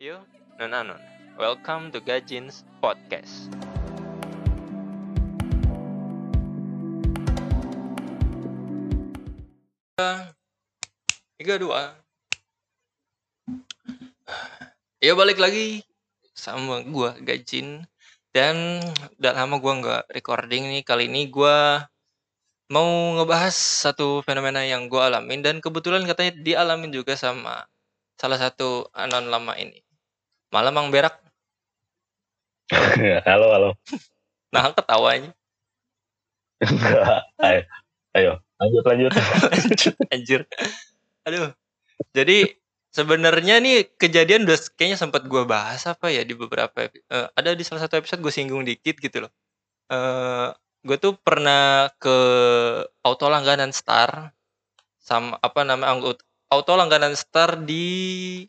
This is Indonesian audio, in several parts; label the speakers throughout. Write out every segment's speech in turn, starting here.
Speaker 1: Yo, non anon. Welcome to Gajins Podcast. Tiga dua. Ya balik lagi sama gua Gajin dan udah lama gua nggak recording nih kali ini gua mau ngebahas satu fenomena yang gua alamin dan kebetulan katanya dialamin juga sama salah satu anon lama ini. Malam Mang Berak.
Speaker 2: halo, halo.
Speaker 1: Nah, ketawanya.
Speaker 2: Enggak. Ayo, ayo, lanjut, lanjut.
Speaker 1: Lanjut, anjir. Aduh. Jadi sebenarnya nih kejadian udah kayaknya sempat gua bahas apa ya di beberapa eh, ada di salah satu episode gue singgung dikit gitu loh. Eh gue tuh pernah ke auto langganan Star sama apa nama anggut auto langganan Star di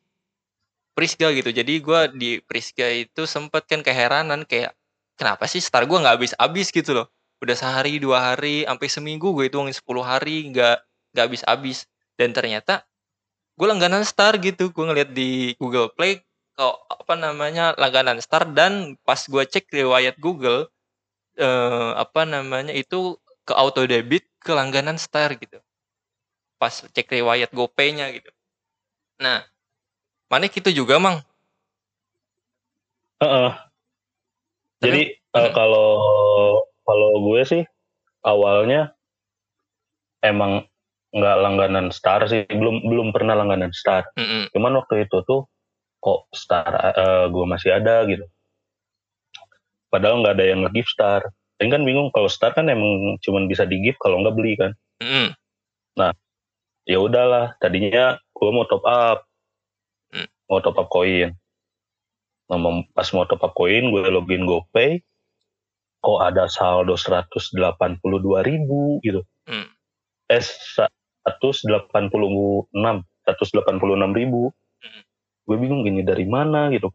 Speaker 1: Prisga gitu. Jadi gua di Prisga itu sempet kan keheranan kayak kenapa sih Star gua nggak habis-habis? gitu loh. Udah sehari dua hari sampai seminggu gue hitungin 10 hari nggak nggak habis-habis. Dan ternyata gue langganan Star gitu. Gue ngeliat di Google Play kok apa namanya langganan Star. Dan pas gue cek riwayat Google eh, apa namanya itu ke auto debit ke langganan Star gitu. Pas cek riwayat GoPay-nya gitu. Nah mana gitu juga mang
Speaker 2: Heeh.
Speaker 1: Tapi-
Speaker 2: Jadi
Speaker 1: Hmm.
Speaker 2: kalau kalau gue sih awalnya emang nggak langganan Star sih, belum belum pernah langganan Star.
Speaker 1: Mm-mm.
Speaker 2: Cuman waktu itu tuh kok Star eh, gue masih ada gitu. Padahal nggak ada yang nge-gift Star. Dan kan bingung kalau Star kan emang cuman bisa di-gift kalau nggak beli kan.
Speaker 1: Mm-mm.
Speaker 2: ya udahlah tadinya gue mau top up
Speaker 1: Hmm.
Speaker 2: Mau top up koin nah, pas mau top up koin gue login GoPay kok ada saldo 182 ribu gitu
Speaker 1: Hmm.
Speaker 2: eh 186 186 ribu
Speaker 1: Hmm.
Speaker 2: gue bingung ini dari mana gitu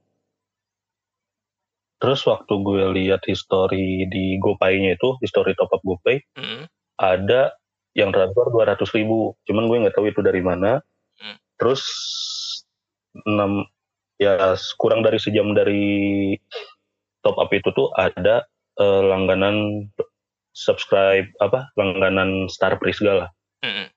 Speaker 2: terus waktu gue lihat history di GoPay-nya itu history top up GoPay
Speaker 1: Mm-mm.
Speaker 2: ada yang transfer 200 ribu cuman gue nggak tahu itu dari mana
Speaker 1: Hmm.
Speaker 2: terus enam ya kurang dari sejam dari top up itu tuh ada eh, langganan subscribe apa langganan Star Prisga lah
Speaker 1: Mm-mm.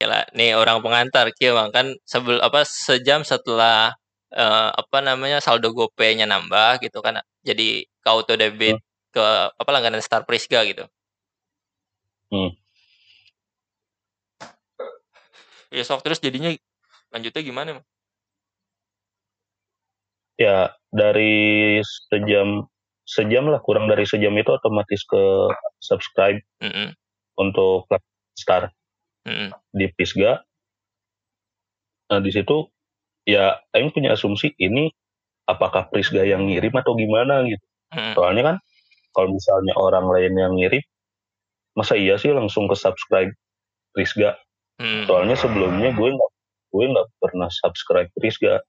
Speaker 1: Gila, nih orang pengantar kia bang kan sebel apa sejam setelah eh, apa namanya saldo GoPay-nya nambah gitu kan jadi ke auto debit ke apa langganan Star Prisga gitu.
Speaker 2: Hmm.
Speaker 1: Ya sok terus jadinya lanjutnya gimana? Mang?
Speaker 2: Ya dari sejam sejam lah kurang dari sejam itu otomatis ke subscribe
Speaker 1: Mm-mm.
Speaker 2: untuk Star
Speaker 1: Mm-mm.
Speaker 2: di Prisga. Nah di situ ya Aing punya asumsi ini apakah Prisga yang ngirim atau gimana gitu.
Speaker 1: Mm-mm.
Speaker 2: Soalnya kan kalau misalnya orang lain yang ngirim, masa iya sih langsung ke subscribe Prisga?
Speaker 1: Mm.
Speaker 2: Soalnya sebelumnya gue nggak gue nggak pernah subscribe Prisga.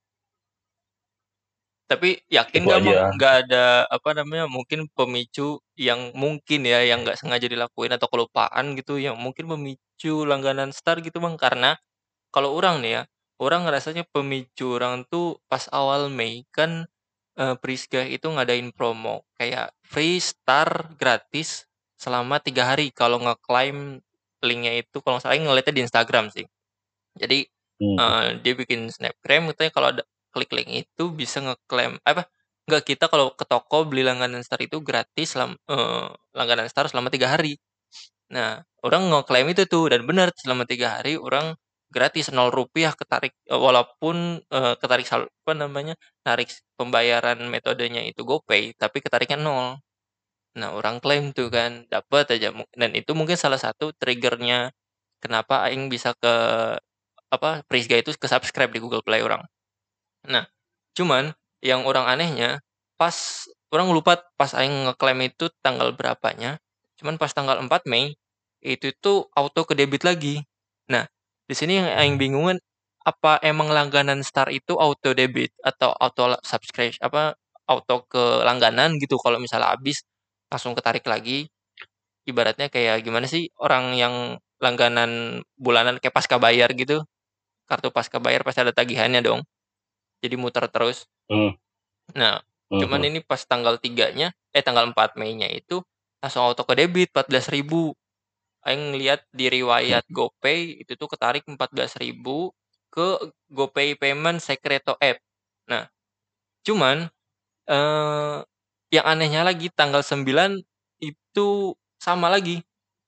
Speaker 1: Tapi yakin
Speaker 2: Itu
Speaker 1: nggak Mang,
Speaker 2: aja.
Speaker 1: nggak ada apa namanya mungkin pemicu yang mungkin ya yang nggak sengaja dilakuin atau kelupaan gitu yang mungkin memicu langganan Star gitu bang karena kalau orang nih ya orang ngerasanya pemicu orang tuh pas awal Mei kan eh, Prisga itu ngadain promo kayak free Star gratis selama tiga hari kalau ngeklaim linknya itu kalau nggak salah ngeliatnya di Instagram sih jadi
Speaker 2: Hmm.
Speaker 1: Eh, dia bikin snapgram katanya kalau ada klik link itu bisa ngeklaim apa enggak kita kalau ke toko beli langganan Star itu gratis selama eh, langganan Star selama tiga hari nah orang ngeklaim itu tuh dan benar selama tiga hari orang gratis nol rupiah ketarik eh, walaupun eh, ketarik sal- apa namanya narik pembayaran metodenya itu GoPay tapi ketariknya nol nah orang klaim tuh kan dapat aja dan itu mungkin salah satu triggernya kenapa aing bisa ke apa Prisga itu ke subscribe di Google Play orang. Nah, cuman yang orang anehnya pas orang lupa pas aing ngeklaim itu tanggal berapanya. Cuman pas tanggal 4 Mei itu tuh auto ke debit lagi. Nah, di sini yang aing bingungan apa emang langganan Star itu auto debit atau auto subscribe apa auto ke langganan gitu kalau misalnya habis langsung ketarik lagi ibaratnya kayak gimana sih orang yang langganan bulanan kayak pasca bayar gitu kartu pasca bayar pasti ada tagihannya dong jadi muter terus.
Speaker 2: Hmm.
Speaker 1: Nah, cuman
Speaker 2: Mhm.
Speaker 1: ini pas tanggal 3-nya eh, tanggal 4 Mei-nya itu langsung auto kedebit 14.000. Aing lihat di riwayat GoPay itu tuh ketarik 14.000 ke GoPay Payment Secreto App. Nah, cuman, eee, yang anehnya lagi tanggal 9 itu sama lagi,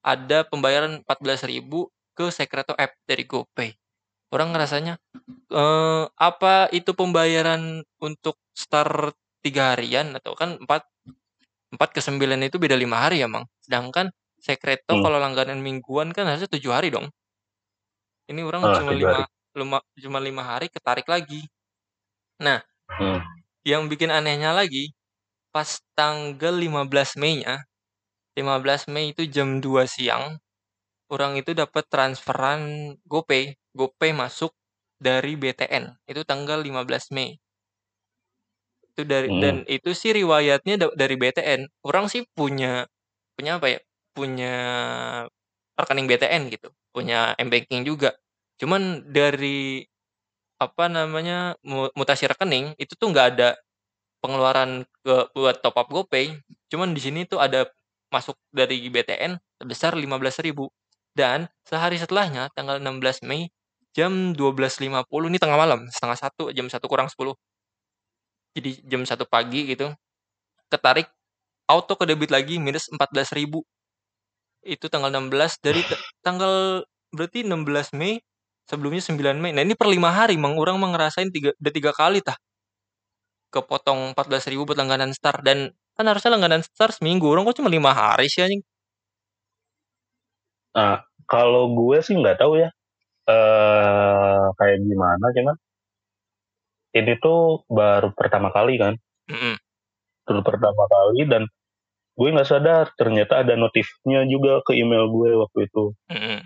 Speaker 1: ada pembayaran 14.000 ke Secreto App dari GoPay. Orang ngerasanya, eee, apa itu pembayaran untuk start 3 harian atau kan 4 4 ke 9 itu beda 5 hari ya, Mang. Sedangkan Secreto
Speaker 2: Hmm.
Speaker 1: kalau langganan mingguan kan harusnya 7 hari dong. Ini orang
Speaker 2: Ah,
Speaker 1: cuma
Speaker 2: 7 hari.
Speaker 1: 5 lima cuma 5 hari ketarik lagi. Nah,
Speaker 2: Hmm.
Speaker 1: yang bikin anehnya lagi, pas tanggal 15 Mei-nya, 15 Mei itu jam 2 siang, orang itu dapat transferan GoPay. GoPay masuk dari BTN, itu tanggal 15 Mei. Itu dari dan
Speaker 2: Mhm.
Speaker 1: itu sih riwayatnya da dari BTN. Orang sih punya punya apa ya, punya rekening BTN gitu, punya m-banking juga. Cuman dari, apa namanya, mu mutasi rekening, itu tuh nggak ada pengeluaran ke buat top up GoPay. Cuman di sini tuh ada masuk dari BTN sebesar 15.000 dan sehari setelahnya tanggal 16 Mei jam 12.50 ini tengah malam, 12.30 jam 1 kurang 10. Jadi jam 1 pagi gitu, ketarik auto kedebit lagi minus 14.000. Itu tanggal 16 dari ta tanggal berarti 16 Mei, sebelumnya 9 Mei. Nah ini per 5 hari Mang, urang mah ngerasain tiga udah 3 kali tah. Kepotong 14.000 buat langganan Star dan kan harusnya langganan Star seminggu, orang kok cuma 5 hari sih anjing.
Speaker 2: Nah, kalau gue sih nggak tahu ya, eee, kayak gimana, cuman ini tuh baru pertama kali kan.
Speaker 1: Mhm.
Speaker 2: Baru pertama kali dan gue nggak sadar ternyata ada notifnya juga ke email gue waktu itu.
Speaker 1: Mhm.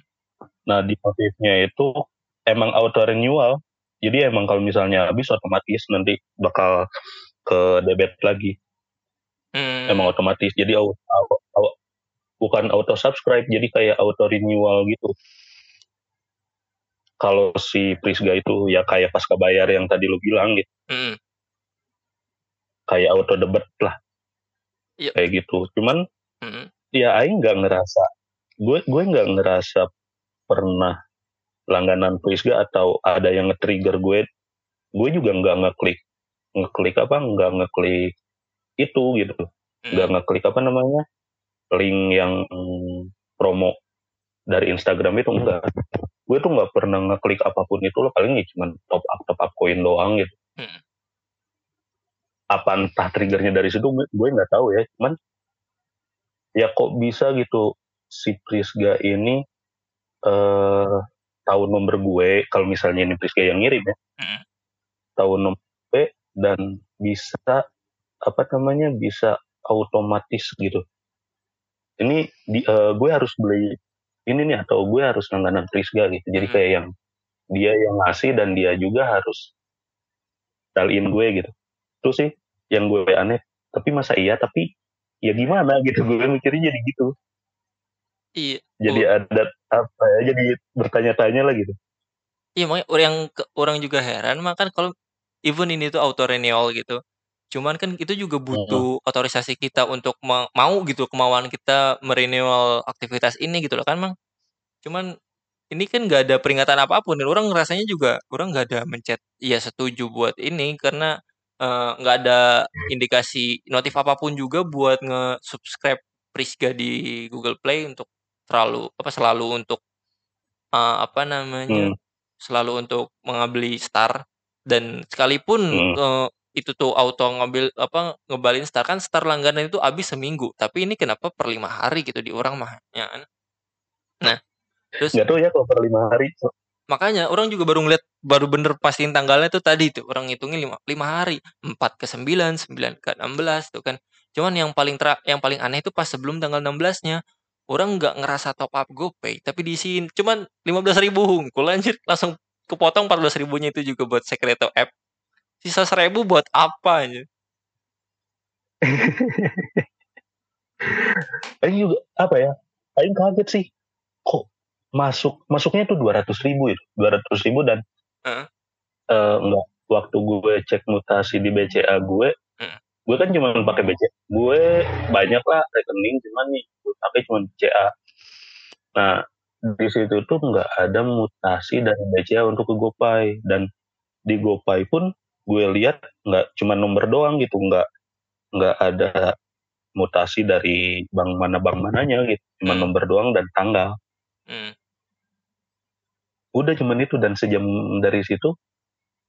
Speaker 2: Nah, di notifnya itu emang auto renewal. Jadi emang kalau misalnya habis otomatis nanti bakal ke debit lagi. Emang
Speaker 1: Mmm.
Speaker 2: otomatis. Jadi au au au bukan auto subscribe, jadi kayak auto renewal gitu. Kalau si Prisga itu ya kayak pasca bayar yang tadi lu bilang gitu.
Speaker 1: Mhm.
Speaker 2: Kayak auto debit lah.
Speaker 1: Iya.
Speaker 2: Kayak gitu. Cuman
Speaker 1: Mhm.
Speaker 2: ya aing nggak ngerasa gue gue nggak ngerasa pernah langganan Prisga atau ada yang nge-trigger gue. Gue juga nggak ngeklik ngeklik apa, nggak ngeklik itu gitu. Nggak
Speaker 1: Mhm.
Speaker 2: ngeklik apa namanya, link yang promo dari Instagram itu, enggak. Gue tuh nggak pernah ngeklik apa pun itu loh, paling ya cuman top up top up koin doang gitu.
Speaker 1: Mhm.
Speaker 2: Apa entah trigger-nya dari situ gue nggak tahu ya, cuman ya kok bisa gitu si Prisga ini, eee, tahu nomor gue, kalau misalnya ini Prisga yang ngirim ya.
Speaker 1: Mhm.
Speaker 2: Tahu nomor gue dan bisa, apa namanya, bisa otomatis gitu. Ini di eee, gue harus beli ini nih atau gue harus langganan Prisga gitu. Jadi
Speaker 1: Mhm.
Speaker 2: kayak yang dia yang ngasih dan dia juga harus tell-in gue gitu. Itu sih yang gue aneh. Tapi masa iya, tapi ya gimana gitu, gue mikirnya jadi gitu.
Speaker 1: Iya,
Speaker 2: Jadi
Speaker 1: u
Speaker 2: ada apa ya, jadi bertanya-tanya lah gitu.
Speaker 1: Iya makanya or yang orang juga heran mah kan kalau even ini tuh auto renewal gitu, cuman kan itu juga
Speaker 2: Mhm.
Speaker 1: butuh otorisasi kita untuk me mau gitu, kemauan kita me-renewal aktivitas ini gitu loh kan, Mang. Cuman ini kan nggak ada peringatan apa pun dan orang ngerasanya juga orang nggak ada mencet iya setuju buat ini karena, eee, nggak ada indikasi notif apa pun juga buat nge-subscribe Prisga di Google Play untuk terlalu apa, selalu untuk, eee, apa namanya,
Speaker 2: Mmm.
Speaker 1: selalu untuk mengabeli Star dan sekalipun,
Speaker 2: Mhm.
Speaker 1: eee, itu tuh auto ngambil apa, ngebalin Star, kan Star langganan itu habis seminggu, tapi ini kenapa per 5 hari gitu di urang mah, ya kan. Nah, terus
Speaker 2: Nggak tahu ya kalau per 5 hari
Speaker 1: Makanya, orang juga baru ngeliat, baru bener pastiin tanggalnya tuh tadi tuh, orang ngitungin lima 5 hari, 4 ke 9, 9 ke 16 tuh kan. Cuman yang paling tra yang paling aneh itu pas sebelum tanggal 16-nya, orang nggak ngerasa top up GoPay, tapi diisiin cuman 15.000 hungkul anjir, langsung kepotong 14.000-nya itu juga buat Secreto App. Sisa 1.000 buat apa anjir.
Speaker 2: Aing juga, apa ya, aing kaget sih, kok masuk masuknya tuh 200.000 itu, 200.000 dan
Speaker 1: Heeh.
Speaker 2: eee, nggak waktu gue cek mutasi di BCA gue,
Speaker 1: Hmm.
Speaker 2: gue kan cuma pakai BCA. Gue banyak lah rekening, cuman nih gue pakai cuma BCA. Nah, di situ tuh nggak ada mutasi dari BCA untuk ke GoPay dan di GoPay pun gue lihat nggak cuma nomor doang gitu, nggak nggak ada mutasi dari bank mana bank mananya gitu, cuma
Speaker 1: Hmm.
Speaker 2: nomor doang dan tanggal.
Speaker 1: Hmm.
Speaker 2: Udah cuman itu dan sejam dari situ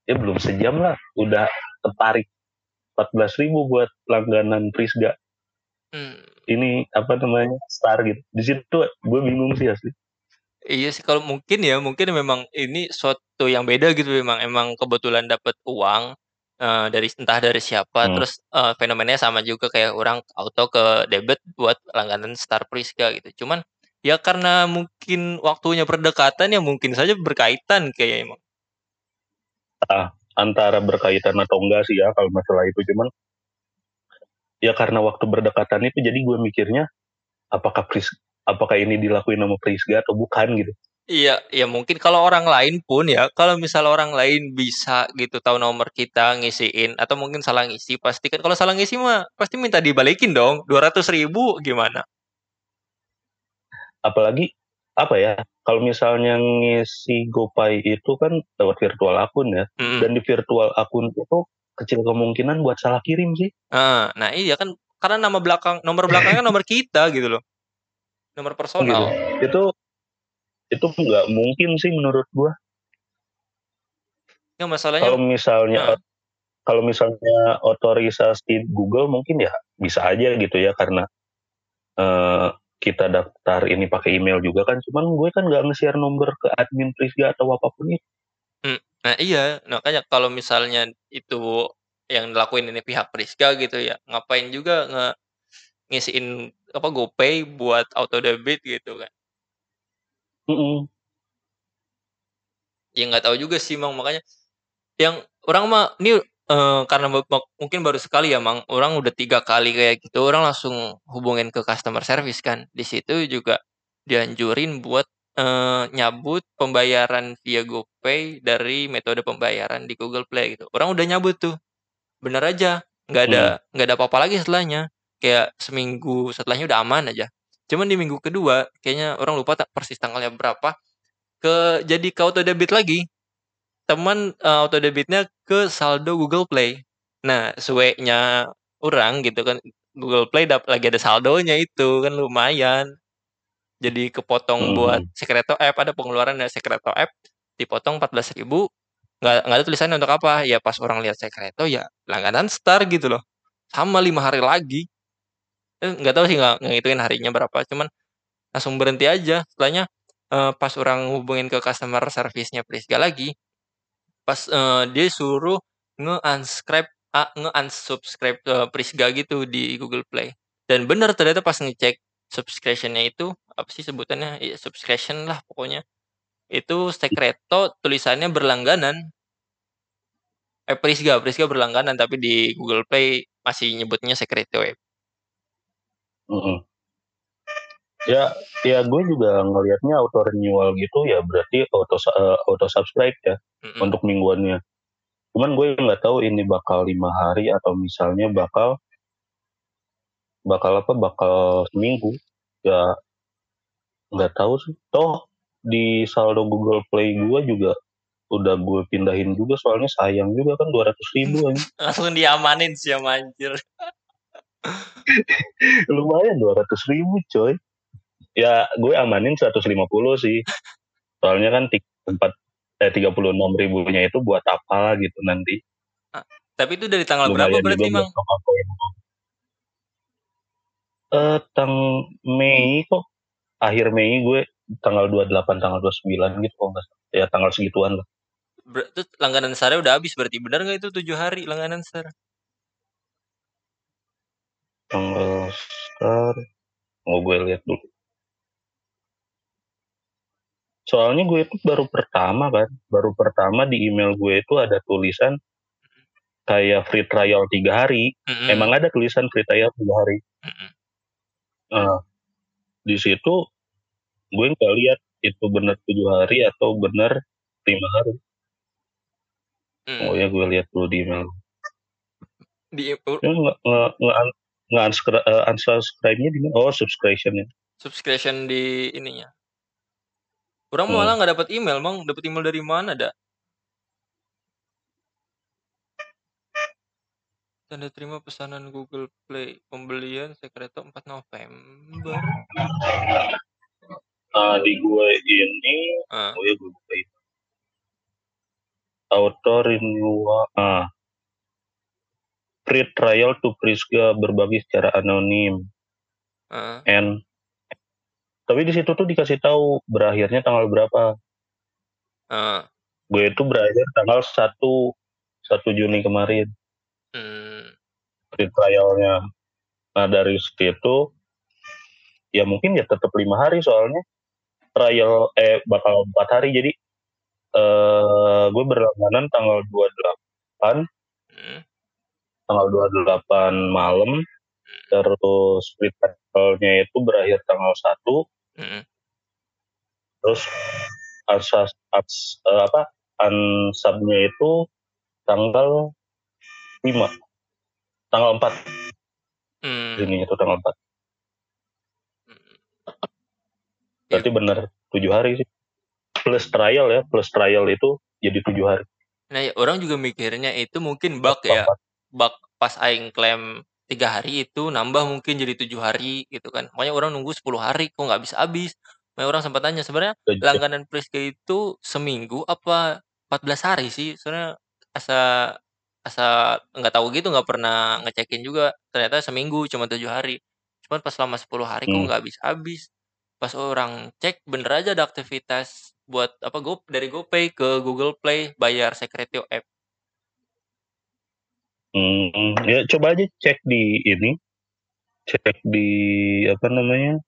Speaker 2: ya belum sejam lah udah tertarik 14 ribu buat langganan Prisga
Speaker 1: Hmm.
Speaker 2: ini apa namanya star gitu di situ gue bingung sih asli
Speaker 1: Iya sih kalau mungkin ya, mungkin memang ini suatu yang beda gitu memang emang kebetulan dapat uang, eee, dari entah dari siapa
Speaker 2: Hmm.
Speaker 1: terus, eee, fenomenanya sama juga kayak orang auto ke debit buat langganan Star Priska gitu. Cuman ya karena mungkin waktunya berdekatan ya mungkin saja berkaitan kayaknya emang.
Speaker 2: antara berkaitan atau enggak sih ya kalau masalah itu cuman ya karena waktu berdekatan itu jadi gue mikirnya apakah Pris apakah ini dilakuin sama Prisga atau bukan gitu
Speaker 1: Iya, ya mungkin kalau orang lain pun ya, kalau misal orang lain bisa gitu tahu nomor kita ngisiin atau mungkin salah ngisi pasti kan kalau salah ngisi mah pasti minta dibalikin dong, 200.000 gimana?
Speaker 2: apalagi apa ya kalau misalnya ngisi GoPay itu kan lewat virtual akun ya
Speaker 1: Mhm.
Speaker 2: dan di virtual akun itu kecil kemungkinan buat salah kirim sih
Speaker 1: Heeh, nah iya kan karena nama belakang nomor belakangnya nomor kita gitu loh. Nomor
Speaker 2: gitu
Speaker 1: personal.
Speaker 2: itu itu nggak mungkin sih menurut gua
Speaker 1: Ya masalahnya
Speaker 2: kalau misalnya
Speaker 1: Heeh.
Speaker 2: kalau misalnya otorisasi Google mungkin ya bisa aja gitu ya karena eh, kita daftar ini pakai email juga kan cuman gue kan nggak nge-share nomor ke admin Prisga atau apa pun itu
Speaker 1: Nah iya, makanya kalau misalnya itu yang dilakuin ini pihak Priska gitu ya, ngapain juga nge ngisiin apa GoPay buat auto debit gitu kan.
Speaker 2: Mm-mm.
Speaker 1: Ya nggak tahu juga sih Mang, makanya yang orang mah ini eh, karena mungkin baru sekali ya Mang, orang udah tiga kali kayak gitu, orang langsung hubungin ke customer service kan. Di situ juga dianjurin buat eh, nyabut pembayaran via GoPay dari metode pembayaran di Google Play gitu. Orang udah nyabut tuh, bener aja, nggak ada nggak ada apa-apa lagi setelahnya. Kayak seminggu setelahnya udah aman aja. Cuman di minggu kedua, kayaknya orang lupa tak persis tanggalnya berapa, ke jadi ke auto debit lagi teman eh, auto debitnya ke saldo Google Play. Nah, sueknya orang gitu kan Google Play dap lagi ada saldonya itu kan lumayan. Jadi kepotong buat
Speaker 2: Hmm.
Speaker 1: Secreto App ada pengeluaran dari Secreto App dipotong 14.000 nggak nggak ada tulisannya untuk apa ya pas orang lihat Secreto ya langganan Star gitu loh sama lima hari lagi Eh, nggak tahu sih nggak ngitungin harinya berapa cuman langsung berhenti aja. Setelahnya eh, pas orang hubungin ke customer service-nya Prisga lagi pas eh, dia suruh nge-unsubscribe ah, nge-unsubscribe eh, Prisga gitu di Google Play. Dan benar ternyata pas ngecek subscription-nya itu apa sih sebutannya? Ya, subscription lah pokoknya. Itu Secreto tulisannya berlangganan. Eh Prisga Prisga berlangganan tapi di Google Play masih nyebutnya Secreto ya
Speaker 2: Mm-mm. Ya, ya gue juga ngelihatnya auto renewal gitu ya berarti auto eh, auto subscribe ya
Speaker 1: Mm-mm.
Speaker 2: untuk mingguannya. Cuman gue nggak tahu ini bakal lima hari atau misalnya bakal bakal apa bakal seminggu ya nggak tahu sih. Toh di saldo Google Play gue juga udah gue pindahin juga soalnya sayang juga kan 200 ribu aja.
Speaker 1: langsung diamanin sih sama anjir
Speaker 2: lumayan 200 ribu coy. Ya gue amanin 150 sih. Soalnya kan empat eh 36 ribunya itu buat apa gitu nanti.
Speaker 1: Tapi itu dari tanggal berapa
Speaker 2: lumayan
Speaker 1: berarti
Speaker 2: juga
Speaker 1: Mang?
Speaker 2: buat top-up-in. eh tang Mei kok. Akhir Mei gue tanggal 28 tanggal 29 gitu kok ya tanggal segituan lah.
Speaker 1: Ber- langganan Star udah habis berarti. Benar nggak itu tujuh hari langganan Star
Speaker 2: tanggal star mau gue lihat dulu soalnya gue itu baru pertama kan baru pertama di email gue itu ada tulisan kayak free trial tiga hari
Speaker 1: Mm-mm.
Speaker 2: emang ada tulisan free trial tiga hari
Speaker 1: Mm-mm.
Speaker 2: Nah, di situ gue nggak lihat itu benar tujuh hari atau benar lima hari Oh
Speaker 1: Mmm.
Speaker 2: ya, gue lihat dulu di email.
Speaker 1: Di e u
Speaker 2: Nge-un nge-unskra eee, unsubscribe-nya di mana? Oh, subscription ya?
Speaker 1: Subscription di ininya. Urang
Speaker 2: Hmm.
Speaker 1: malah nggak dapet email, Mang, dapet email dari mana dak? Tanda terima pesanan Google Play, pembelian Secreto 4 November.
Speaker 2: Nah, di gue ini
Speaker 1: Heeh.
Speaker 2: oh ya, gue buka Auto renewal ah. Free trial to Priska berbagi secara anonim.
Speaker 1: Heeh.
Speaker 2: And tapi di situ tuh dikasih tahu berakhirnya tanggal berapa.
Speaker 1: Heeh.
Speaker 2: Gue itu berakhir tanggal 1 1 Juni kemarin.
Speaker 1: Mmm.
Speaker 2: Free trial-nya. Nah, dari situ ya mungkin ya tetap 5 hari soalnya trial eh bakal 4 hari jadi eee, gue berlangganan tanggal 28
Speaker 1: Mhm.
Speaker 2: Tanggal 28 malam, terus free trial-nya itu berakhir tanggal 1
Speaker 1: Mhm.
Speaker 2: terus asas ats eee, apa, unsub-nya itu tanggal 5. Tanggal 4.
Speaker 1: Mmm.
Speaker 2: Juninya itu tanggal 4.
Speaker 1: Mhm.
Speaker 2: Berarti
Speaker 1: Iya.
Speaker 2: bener 7 hari sih. Plus trial ya, plus trial itu jadi 7 hari.
Speaker 1: Nah, ya orang juga mikirnya itu mungkin bug ya,
Speaker 2: 4.
Speaker 1: Bug pas aing klaim 3 hari itu nambah mungkin jadi 7 hari gitu kan. Makanya orang nunggu 10 hari kok nggak habis-habis. Makanya orang sempat tanya, "Sebenarnya langganan Priska itu seminggu apa 14 hari sih?" Soalnya asa asa nggak tahu gitu, nggak pernah ngecekin juga, ternyata seminggu cuma 7 hari. Cuman pas selama 10 hari kok
Speaker 2: Mmm.
Speaker 1: nggak habis-habis. Pas orang cek bener aja ada aktivitas buat apa, Go dari GoPay ke Google Play bayar Secreto App.
Speaker 2: Mhm, ya coba aja cek di ini, cek di apa namanya,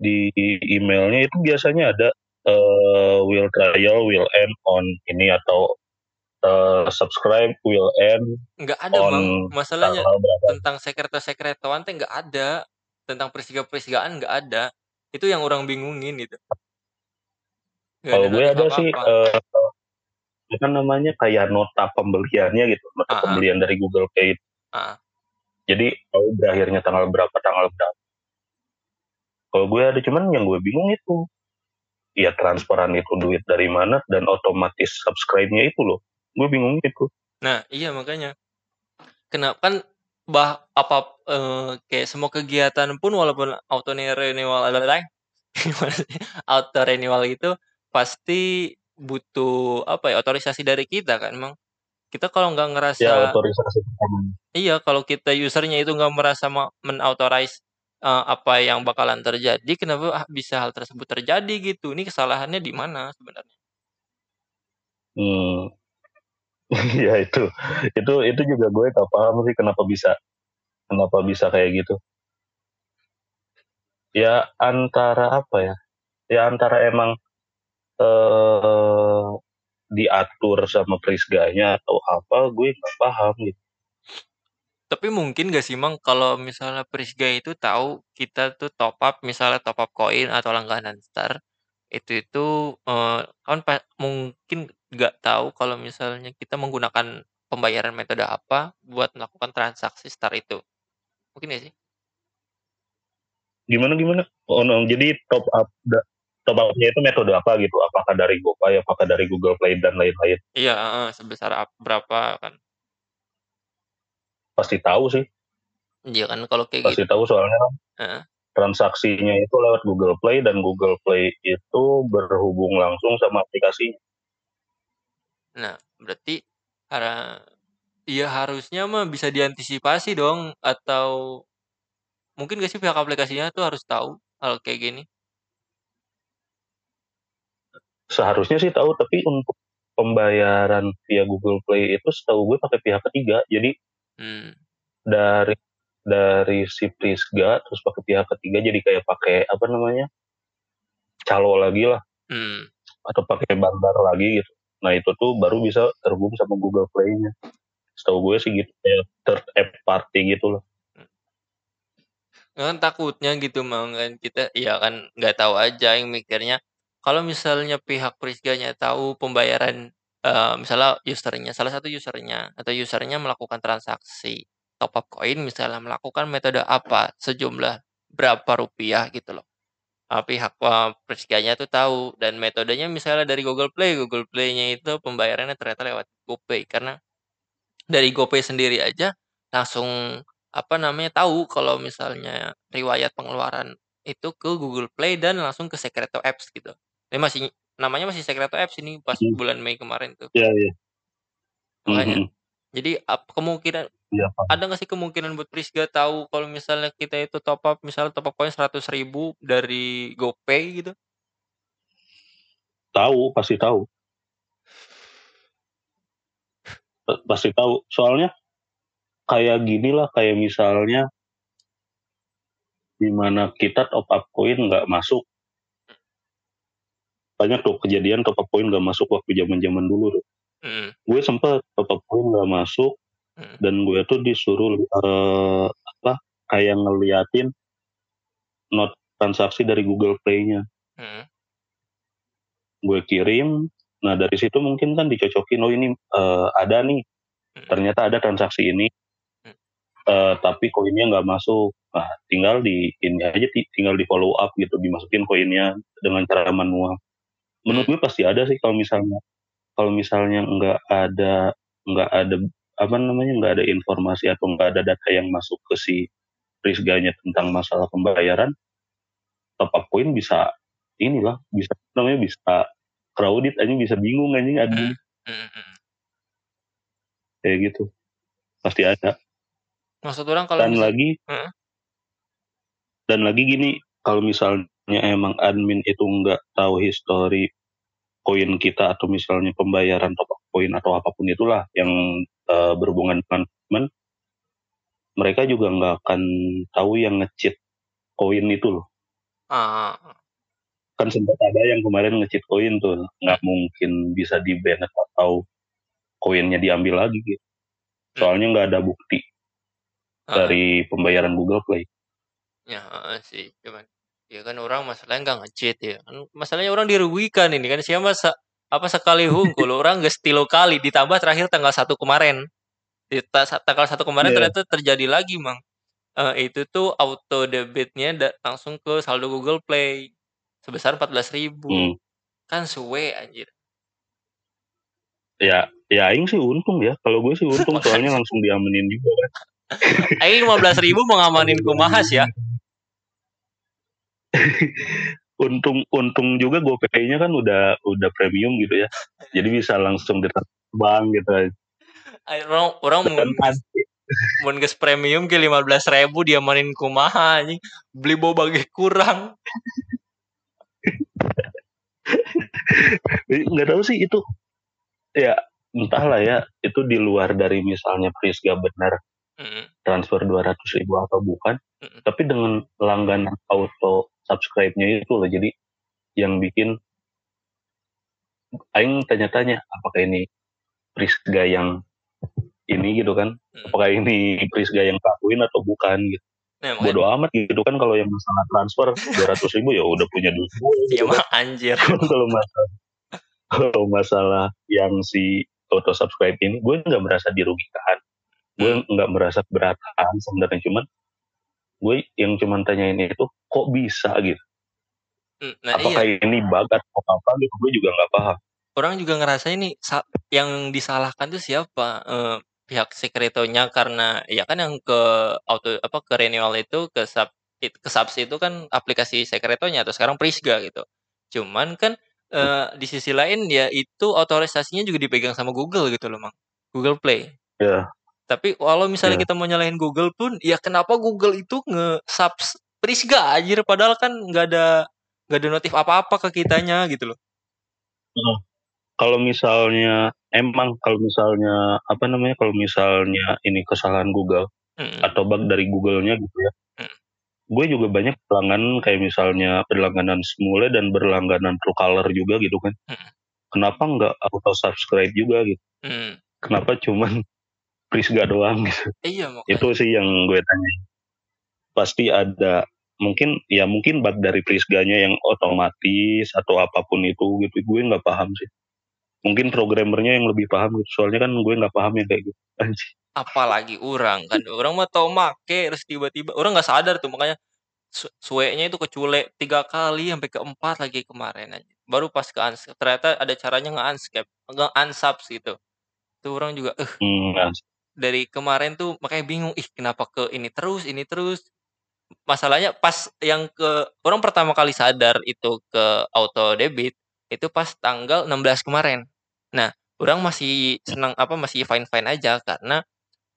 Speaker 2: di email-nya itu biasanya ada, eee, will trial will end on ini atau, eee, subscribe will end
Speaker 1: Nggak ada,
Speaker 2: on
Speaker 1: Mang, masalahnya
Speaker 2: tanggal berapa.
Speaker 1: tentang sekreto-sekretoan teh nggak ada, tentang prisga-prisgaan nggak ada. Itu yang orang bingungin. Nggak ada
Speaker 2: Kalau gue
Speaker 1: notif
Speaker 2: ada sih,
Speaker 1: apa-apa.
Speaker 2: eee, apa namanya, kayak nota pembeliannya gitu, nota
Speaker 1: Heeh.
Speaker 2: pembelian dari Google Pay.
Speaker 1: Heeh.
Speaker 2: Jadi tahu berakhirnya tanggal berapa tanggal berapa. Kalau gue ada, cuman yang gue bingung itu, ya transferan itu duit dari mana dan otomatis subscribe-nya itu loh, gue bingung itu.
Speaker 1: Nah, iya makanya. Kena kan bah apa, eee, kayak semua kegiatan pun walaupun auto ne renewal auto renewal itu pasti butuh apa ya, otorisasi dari kita kan, Mang. Kita kalau nggak
Speaker 2: Ya
Speaker 1: ngerasa
Speaker 2: otorisasi pertama.
Speaker 1: iya, kalau kita user-nya itu nggak merasa ma men-authorize, eee, apa yang bakalan terjadi, kenapa ah bisa hal tersebut terjadi gitu, ini kesalahannya di mana sebenarnya?
Speaker 2: Mmm. Iya itu, itu itu juga gue nggak paham sih kenapa bisa kenapa bisa kayak gitu. Ya antara apa ya, ya antara emang, eee, diatur sama Prisganya atau apa, gue nggak paham gitu.
Speaker 1: Tapi mungkin nggak sih, Mang, kalau misalnya Prisga itu tahu kita tuh top up, misalnya top up koin atau langganan Star, itu itu, eee, kan mungkin nggak tahu kalau misalnya kita menggunakan pembayaran metode apa buat melakukan transaksi Star itu. Mungkin nggak sih?
Speaker 2: Gimana gimana? Oh no, jadi top up da top up-nya itu metode apa gitu? Apakah dari GoPay, apakah dari Google Play dan lain-lain?
Speaker 1: Iya, sebesar ap berapa kan.
Speaker 2: Pasti tahu sih.
Speaker 1: Iya kan kalau kayak
Speaker 2: Pasti
Speaker 1: gitu.
Speaker 2: tahu soalnya
Speaker 1: Heeh.
Speaker 2: transaksinya itu lewat Google Play dan Google Play itu berhubung langsung sama aplikasinya.
Speaker 1: Nah, berarti hara ya harusnya mah bisa diantisipasi dong atau mungkin nggak sih pihak aplikasinya tuh harus tahu hal kayak gini?
Speaker 2: Seharusnya sih tahu, tapi untuk pembayaran via Google Play itu setahu gue pakai pihak ketiga. Jadi
Speaker 1: Mmm.
Speaker 2: dari dari si Prisga terus pakai pihak ketiga jadi kayak pakai apa namanya, calo lagi lah.
Speaker 1: Mmm.
Speaker 2: Atau pakai bandar lagi gitu. Nah itu tuh baru bisa terhubung sama Google Play-nya. Setahu gue sih gitu, kayak third app party gitu loh.
Speaker 1: Kan takutnya gitu, Mang, kan kita ya kan nggak tahu aja, aing mikirnya kalau misalnya pihak Prisganya tahu pembayaran eee, misalnya user-nya salah satu user-nya atau user-nya melakukan transaksi top up koin misalnya melakukan metode apa, sejumlah berapa rupiah gitu loh. Eee, pihak, eee, Priska-nya tuh tahu dan metodenya misalnya dari Google Play, Google Play-nya itu pembayarannya ternyata lewat GoPay karena dari GoPay sendiri aja langsung, apa namanya, tahu kalau misalnya riwayat pengeluaran itu ke Google Play dan langsung ke Secreto Apps gitu. Ini masih namanya masih Secreto Apps ini pas
Speaker 2: Mhm.
Speaker 1: bulan Mei kemarin tuh.
Speaker 2: Iya iya.
Speaker 1: Makanya.
Speaker 2: mhm.
Speaker 1: Jadi ap kemungkinan
Speaker 2: Iya,
Speaker 1: ada nggak sih kemungkinan buat Prisga tahu kalau misalnya kita itu top up, misalnya top up koin Rp100.000 dari GoPay gitu?
Speaker 2: Tahu, pasti tahu. Pasti tahu. Soalnya kayak ginilah, kayak misalnya di mana kita top up koin nggak masuk. Banyak tuh kejadian top up koin nggak masuk waktu zaman-zaman dulu tuh.
Speaker 1: Mhm.
Speaker 2: Gue sempet top up koin nggak masuk
Speaker 1: Mhm.
Speaker 2: dan gue tuh disuruh, eee, apa, kayak ngeliatin not transaksi dari Google Play-nya.
Speaker 1: Mhm.
Speaker 2: Gue kirim, nah dari situ mungkin kan dicocokin, "Oh ini, eee, ada nih,
Speaker 1: Mhm.
Speaker 2: ternyata ada transaksi ini, eee, tapi koinnya nggak masuk." Nah, tinggal di ini aja ti tinggal di-follow up gitu, dimasukin koinnya dengan cara manual. Menurut gue pasti ada sih kalau misalnya kalau misalnya nggak ada nggak ada, apa namanya, nggak ada informasi atau nggak ada data yang masuk ke si Prisga-nya tentang masalah pembayaran, top up koin bisa inilah, bisa namanya, bisa crowded anjing, bisa bingung anjing admin.
Speaker 1: Mhm. Mhm mhm.
Speaker 2: Kayak gitu. Pasti ada.
Speaker 1: Maksud orang kalau
Speaker 2: Dan
Speaker 1: misal
Speaker 2: lagi
Speaker 1: heeh?
Speaker 2: dan lagi gini, kalau misalnya emang admin itu nggak tahu history koin kita atau misalnya pembayaran top up koin atau apa pun itulah yang, eee, berhubungan dengan admin mereka juga nggak akan tahu yang nge-cheat koin itu loh.
Speaker 1: Ah.
Speaker 2: Kan sempet ada yang kemarin nge-cheat koin tuh, nggak mungkin bisa di-banned atau koinnya diambil lagi gitu. Soalnya nggak ada bukti
Speaker 1: Heeh.
Speaker 2: dari pembayaran Google Play.
Speaker 1: Ya, heeh sih, cuman ya kan orang masalahnya nggak nge-cheat ya, kan masalahnya orang dirugikan ini kan, sia mah sa apa, sekali hungkul orang geus 3 kali ditambah terakhir tanggal 1 kemarin. Di ta tanggal 1 kemarin
Speaker 2: Iya.
Speaker 1: ternyata terjadi lagi, Mang. Eee, itu tuh auto debitnya langsung ke saldo Google Play sebesar Rp14.000.
Speaker 2: Mmm.
Speaker 1: Kan suwe anjir.
Speaker 2: Ya ya aing sih untung ya, kalau gue sih untung soalnya langsung diamanin juga kan.
Speaker 1: Aing Rp15.000 mau ngamanin kumaha sia?
Speaker 2: Untung untung juga GoPay-nya kan udah udah premium gitu ya, jadi bisa langsung ditransfer ke bank gitu.
Speaker 1: Urang urang mun geus premium ge Rp15.000 diamanin kumaha anjing, beli boba ge kurang.
Speaker 2: Jadi nggak tahu sih itu, ya entahlah ya, itu di luar dari misalnya Prisga benar
Speaker 1: Mhm.
Speaker 2: transfer Rp200.000 atau bukan,
Speaker 1: Mhm.
Speaker 2: tapi dengan langganan auto subscribe-nya itu loh, jadi yang bikin aing tanya-tanya, apakah ini Prisga yang ini gitu kan,
Speaker 1: Mhm.
Speaker 2: apakah ini Prisga yang ngelakuin atau bukan gitu.
Speaker 1: Nah,
Speaker 2: Bodo amat gitu kan kalau yang masalah transfer Rp200.000 ya udah punya duit
Speaker 1: Iya
Speaker 2: gitu
Speaker 1: mah
Speaker 2: kan.
Speaker 1: anjir.
Speaker 2: Kalau masalah kalau masalah yang si auto subscribe ini, gue nggak merasa dirugikan, gue
Speaker 1: Mmm.
Speaker 2: nggak merasa keberatan sebenarnya, cuman gue yang cuman tanyain itu, kok bisa gitu?
Speaker 1: Mmm, nah
Speaker 2: Apakah
Speaker 1: iya.
Speaker 2: ini bug atau apa gitu, gue juga nggak paham.
Speaker 1: Orang juga ngerasain nih sa yang disalahkan tuh siapa, eee, pihak Secreto-nya karena ya kan yang ke auto apa, ke renewal itu ke sub ke subs itu kan aplikasi Secreto-nya atau sekarang Prisga gitu. Cuman kan, eee, di sisi lain ya itu otorisasinya juga dipegang sama Google gitu loh, Mang, Google Play.
Speaker 2: Iya.
Speaker 1: Tapi walau misalnya
Speaker 2: Iya.
Speaker 1: kita mau nyalahin Google pun, ya kenapa Google itu nge-subs Prisga anjir, padahal kan nggak ada nggak ada notif apa-apa ke kitanya gitu loh.
Speaker 2: Heeh. Kalau misalnya emang kalau misalnya, apa namanya, kalau misalnya ini kesalahan Google
Speaker 1: Mhm.
Speaker 2: atau bug dari Google-nya gitu ya,
Speaker 1: Mhm.
Speaker 2: gue juga banyak pelanggan kayak misalnya berlangganan Smule dan berlangganan Truecaller juga gitu kan.
Speaker 1: Mhm.
Speaker 2: Kenapa nggak auto subscribe juga gitu?
Speaker 1: Mmm.
Speaker 2: Kenapa cuman Prisga doang gitu?
Speaker 1: Iya,
Speaker 2: Itu
Speaker 1: makanya.
Speaker 2: sih yang gue tanyain. Pasti ada mungkin ya mungkin bug dari Prisga-nya yang otomatis atau apa pun itu gitu, gue nggak paham sih. mungkin programmernya yang lebih paham gitu soalnya kan gue nggak paham ya kayak gitu
Speaker 1: apalagi orang kan orang mah tau make terus tiba-tiba orang nggak sadar tuh makanya su- suenya itu kecule tiga kali sampai keempat lagi kemarin aja baru pas ke unscape ternyata ada caranya nge-unscape nge-unsubs gitu tuh orang juga eh
Speaker 2: hmm, nah,
Speaker 1: dari kemarin tuh makanya bingung ih kenapa ke ini terus ini terus? Masalahnya pas yang ke orang pertama kali sadar itu ke auto debit itu pas tanggal 16 kemarin. Nah orang masih senang apa masih fine fine aja karena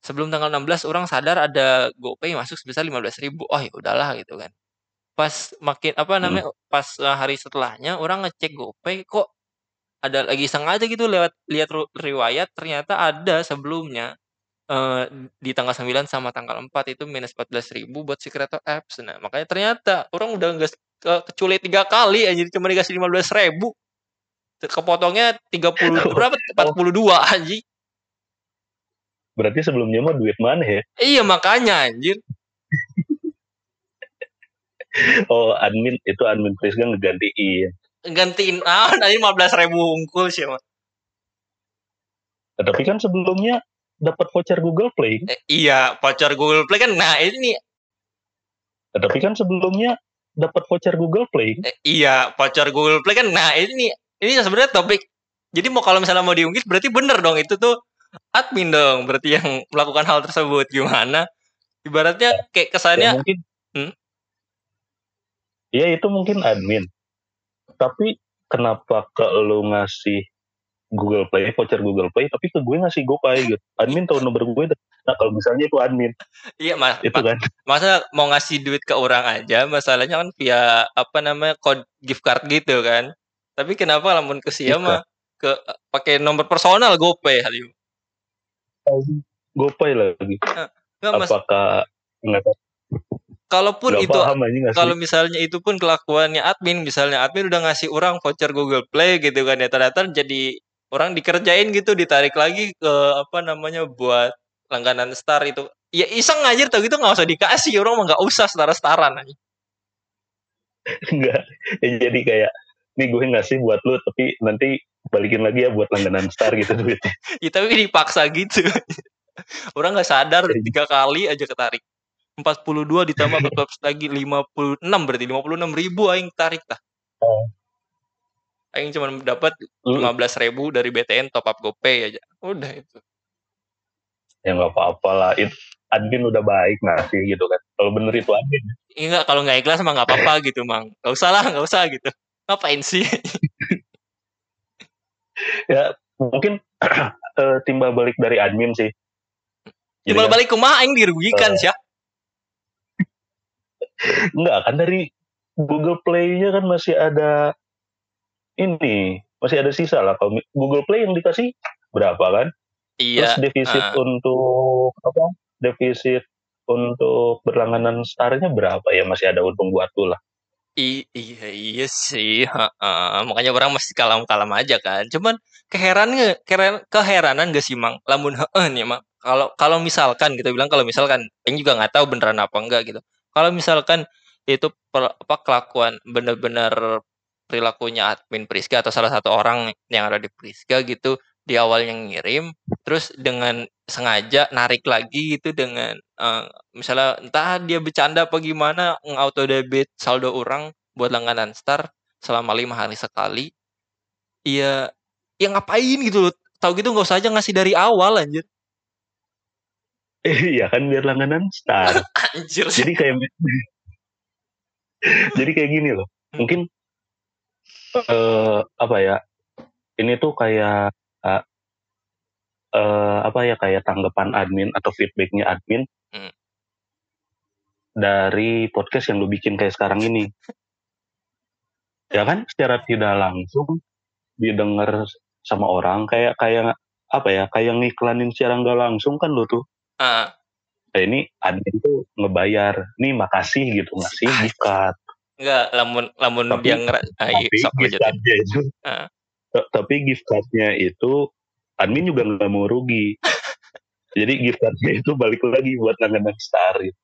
Speaker 1: sebelum tanggal 16 orang sadar ada GoPay masuk sebesar 15.000 ribu. Oh ya udahlah gitu kan. Pas makin apa
Speaker 2: hmm,
Speaker 1: namanya pas uh, hari setelahnya orang ngecek GoPay kok ada lagi sengaja gitu lewat lihat riwayat ternyata ada sebelumnya eh, di tanggal 9 sama tanggal 4 itu minus 14.000 buat si Creator Apps. Nah makanya ternyata orang udah nggak ke kecuali tiga kali aja cuma dikasih 15.000 kepotongnya 30 berapa? 42 anjing.
Speaker 2: Berarti sebelumnya mah duit mana ya?
Speaker 1: Iya makanya anjir.
Speaker 2: Oh admin itu admin Prisga ngegantiin.
Speaker 1: Gantiin ah nanti 15.000 unggul sih mah
Speaker 2: tapi kan sebelumnya dapat voucher Google Play?
Speaker 1: Eh, iya voucher Google Play kan nah ini.
Speaker 2: Nah, tapi kan sebelumnya dapat voucher Google Play.
Speaker 1: Eh, iya voucher Google Play kan nah ini ini sebenarnya topik. Jadi mau kalau misalnya mau diunggis berarti bener dong itu tuh admin dong berarti yang melakukan hal tersebut gimana? Ibaratnya kayak
Speaker 2: ya
Speaker 1: kesannya
Speaker 2: mungkin.
Speaker 1: Hmm?
Speaker 2: ya itu mungkin admin. Tapi kenapa ke lu ngasih Google Play voucher Google Play tapi ke gue ngasih GoPay gitu. Admin tahu nomor gue nah kalau misalnya itu admin.
Speaker 1: Iya mas
Speaker 2: itu kan.
Speaker 1: masa mau ngasih duit ke orang aja masalahnya kan via apa namanya kode gift card gitu kan. Tapi kenapa lamun ke sia
Speaker 2: Gift
Speaker 1: mah ke pakai nomor personal GoPay Halim
Speaker 2: GoPay lagi.
Speaker 1: Nggak, mas.
Speaker 2: Apakah nggak
Speaker 1: kalaupun
Speaker 2: nggak
Speaker 1: itu
Speaker 2: paham
Speaker 1: kalau misalnya itu pun kelakuannya admin misalnya admin udah ngasih orang voucher Google Play gitu kan ya ternyata jadi orang dikerjain gitu ditarik lagi ke apa namanya buat langganan star itu. Ya iseng aja tau gitu nggak usah dikasih orang mah nggak usah setara setaran
Speaker 2: enggak ya, jadi kayak nih gue ngasih buat lu tapi nanti balikin lagi ya buat langganan star gitu duitnya.
Speaker 1: Ya, tapi dipaksa gitu. Orang nggak sadar tiga kali aja ketarik. 42 ditambah 14 lagi? 56 berarti 56 ribu aing tarik tah
Speaker 2: Oh.
Speaker 1: Aing cuma dapat
Speaker 2: lu
Speaker 1: 15 ribu dari BTN top up GoPay aja. Udah itu.
Speaker 2: Ya nggak apa-apa lah. Itu admin udah baik ngasih gitu kan. Kalau bener itu admin.
Speaker 1: Iya nggak kalau nggak ikhlas mah nggak apa-apa gitu mang. Nggak usah lah nggak usah gitu. Ngapain sih?
Speaker 2: Ya mungkin eh, timbal balik dari admin sih.
Speaker 1: Timbal
Speaker 2: kan-
Speaker 1: balik kumaha aing dirugikan sih
Speaker 2: enggak kan dari Google Play-nya kan masih ada ini masih ada sisa lah. Kalau Google Play yang dikasih berapa kan?
Speaker 1: Iya
Speaker 2: terus defisit
Speaker 1: ah.
Speaker 2: untuk apa? Defisit untuk berlangganan starnya berapa? Ya masih ada untung buat lah.
Speaker 1: I- iya iya sih heeh. makanya orang masih kalem-kalem aja kan. Cuman keheranan keheranan keheranan gak sih mang? Lamun heeh nih mang. Kalau kalau misalkan kita bilang kalau misalkan Aing juga nggak tahu beneran apa enggak gitu. Kalau misalkan itu per- apa kelakuan bener-bener perilakunya admin Priska atau salah satu orang yang ada di Priska gitu di awal yang ngirim terus dengan sengaja narik lagi gitu dengan eh, misalnya entah dia bercanda apa gimana auto debit saldo orang buat langganan star selama lima hari sekali. Iya ya ngapain gitu loh tahu gitu nggak usah aja ngasih dari awal anjir.
Speaker 2: Iya kan biar langganan star.
Speaker 1: Anjir.
Speaker 2: Jadi kayak jadi kayak gini loh mungkin eh apa ya ini tuh kayak eh, eh, apa ya kayak tanggapan admin atau feedbacknya admin
Speaker 1: Hmm.
Speaker 2: dari podcast yang lu bikin kayak sekarang ini. Ya kan secara tidak langsung didengar sama orang kayak kayak apa ya kayak ngiklanin secara nggak langsung kan lu tuh.
Speaker 1: Ah,
Speaker 2: Nah, ini admin tuh ngebayar. Nih makasih gitu ngasih
Speaker 1: Ah,
Speaker 2: gift card
Speaker 1: enggak lamun lamun
Speaker 2: Tapi-
Speaker 1: dia ngera ah, iya,
Speaker 2: tapi
Speaker 1: sok
Speaker 2: gift itu
Speaker 1: Ah.
Speaker 2: tapi gift cardnya itu admin juga nggak mau rugi jadi gift cardnya itu balik lagi buat langganan star gitu.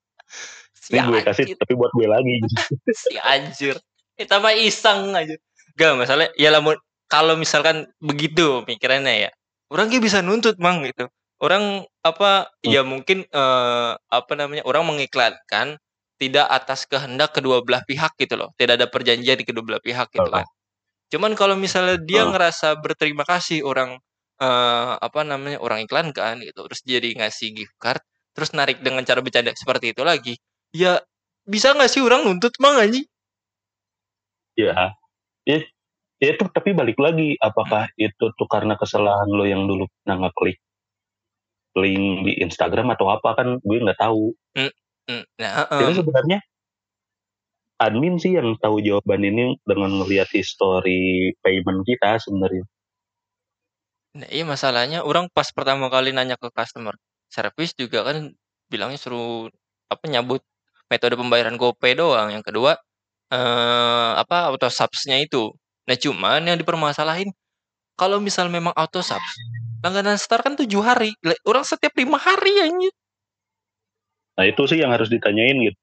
Speaker 1: si
Speaker 2: ini gue kasih
Speaker 1: anjir
Speaker 2: tapi buat gue lagi
Speaker 1: si anjir kita mah iseng aja gak masalah ya lamun kalau misalkan begitu pikirannya ya, orang gak bisa nuntut mang gitu. Orang apa
Speaker 2: Hmm.
Speaker 1: ya mungkin eh, apa namanya orang mengiklankan tidak atas kehendak kedua belah pihak gitu loh. Tidak ada perjanjian di kedua belah pihak gitu kan. Cuman kalau misalnya dia
Speaker 2: Oh.
Speaker 1: ngerasa berterima kasih orang eh, apa namanya orang iklankan gitu, terus jadi ngasih gift card, terus narik dengan cara bercanda seperti itu lagi, ya bisa nggak sih orang nuntut mang anjing?
Speaker 2: Ya, ya, ya itu tapi balik lagi, apakah itu tuh karena kesalahan lo yang dulu pernah ngeklik link di Instagram atau apa kan gue nggak tahu.
Speaker 1: Hmm, Nah,
Speaker 2: Jadi
Speaker 1: em,
Speaker 2: sebenarnya admin sih yang tahu jawaban ini dengan melihat history payment kita sebenarnya.
Speaker 1: nah iya masalahnya orang pas pertama kali nanya ke customer service juga kan bilangnya suruh apa nyabut metode pembayaran GoPay doang. Yang kedua eh apa auto subs-nya itu. Nah, cuman yang dipermasalahin kalau misal memang auto subs, langganan Star kan tujuh hari. Orang setiap lima hari anjir.
Speaker 2: Nah itu sih yang harus ditanyain gitu.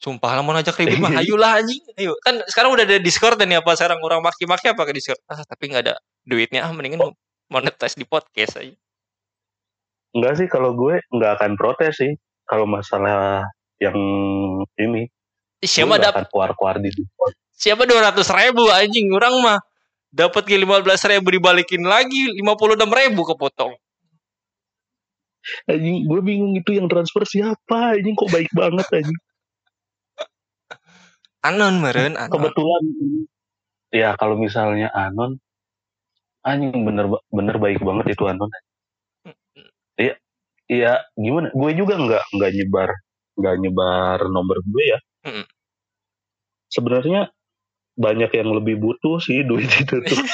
Speaker 1: Sumpah lah mau ngajak ribut mah ayolah anjing. Ayo. Kan sekarang udah ada Discord dan apa sekarang orang maki-maki apa ke Discord. Ah, tapi nggak ada duitnya ah mendingan monetize di podcast aja.
Speaker 2: Enggak sih kalau gue nggak akan protes sih kalau masalah yang ini.
Speaker 1: Siapa dapat
Speaker 2: keluar-keluar di Discord.
Speaker 1: siapa dua ratus ribu anjing orang mah dapat ke lima belas ribu dibalikin lagi lima puluh enam ribu kepotong.
Speaker 2: Anjing, gue bingung itu yang transfer siapa anjing kok baik banget anjing.
Speaker 1: Anon meren, anon.
Speaker 2: Kebetulan ya kalau misalnya Anon anjing bener bener baik banget itu Anon. Iya, iya gimana? Gue juga nggak nggak nyebar nggak nyebar nomor gue ya. Sebenarnya banyak yang lebih butuh sih duit itu tuh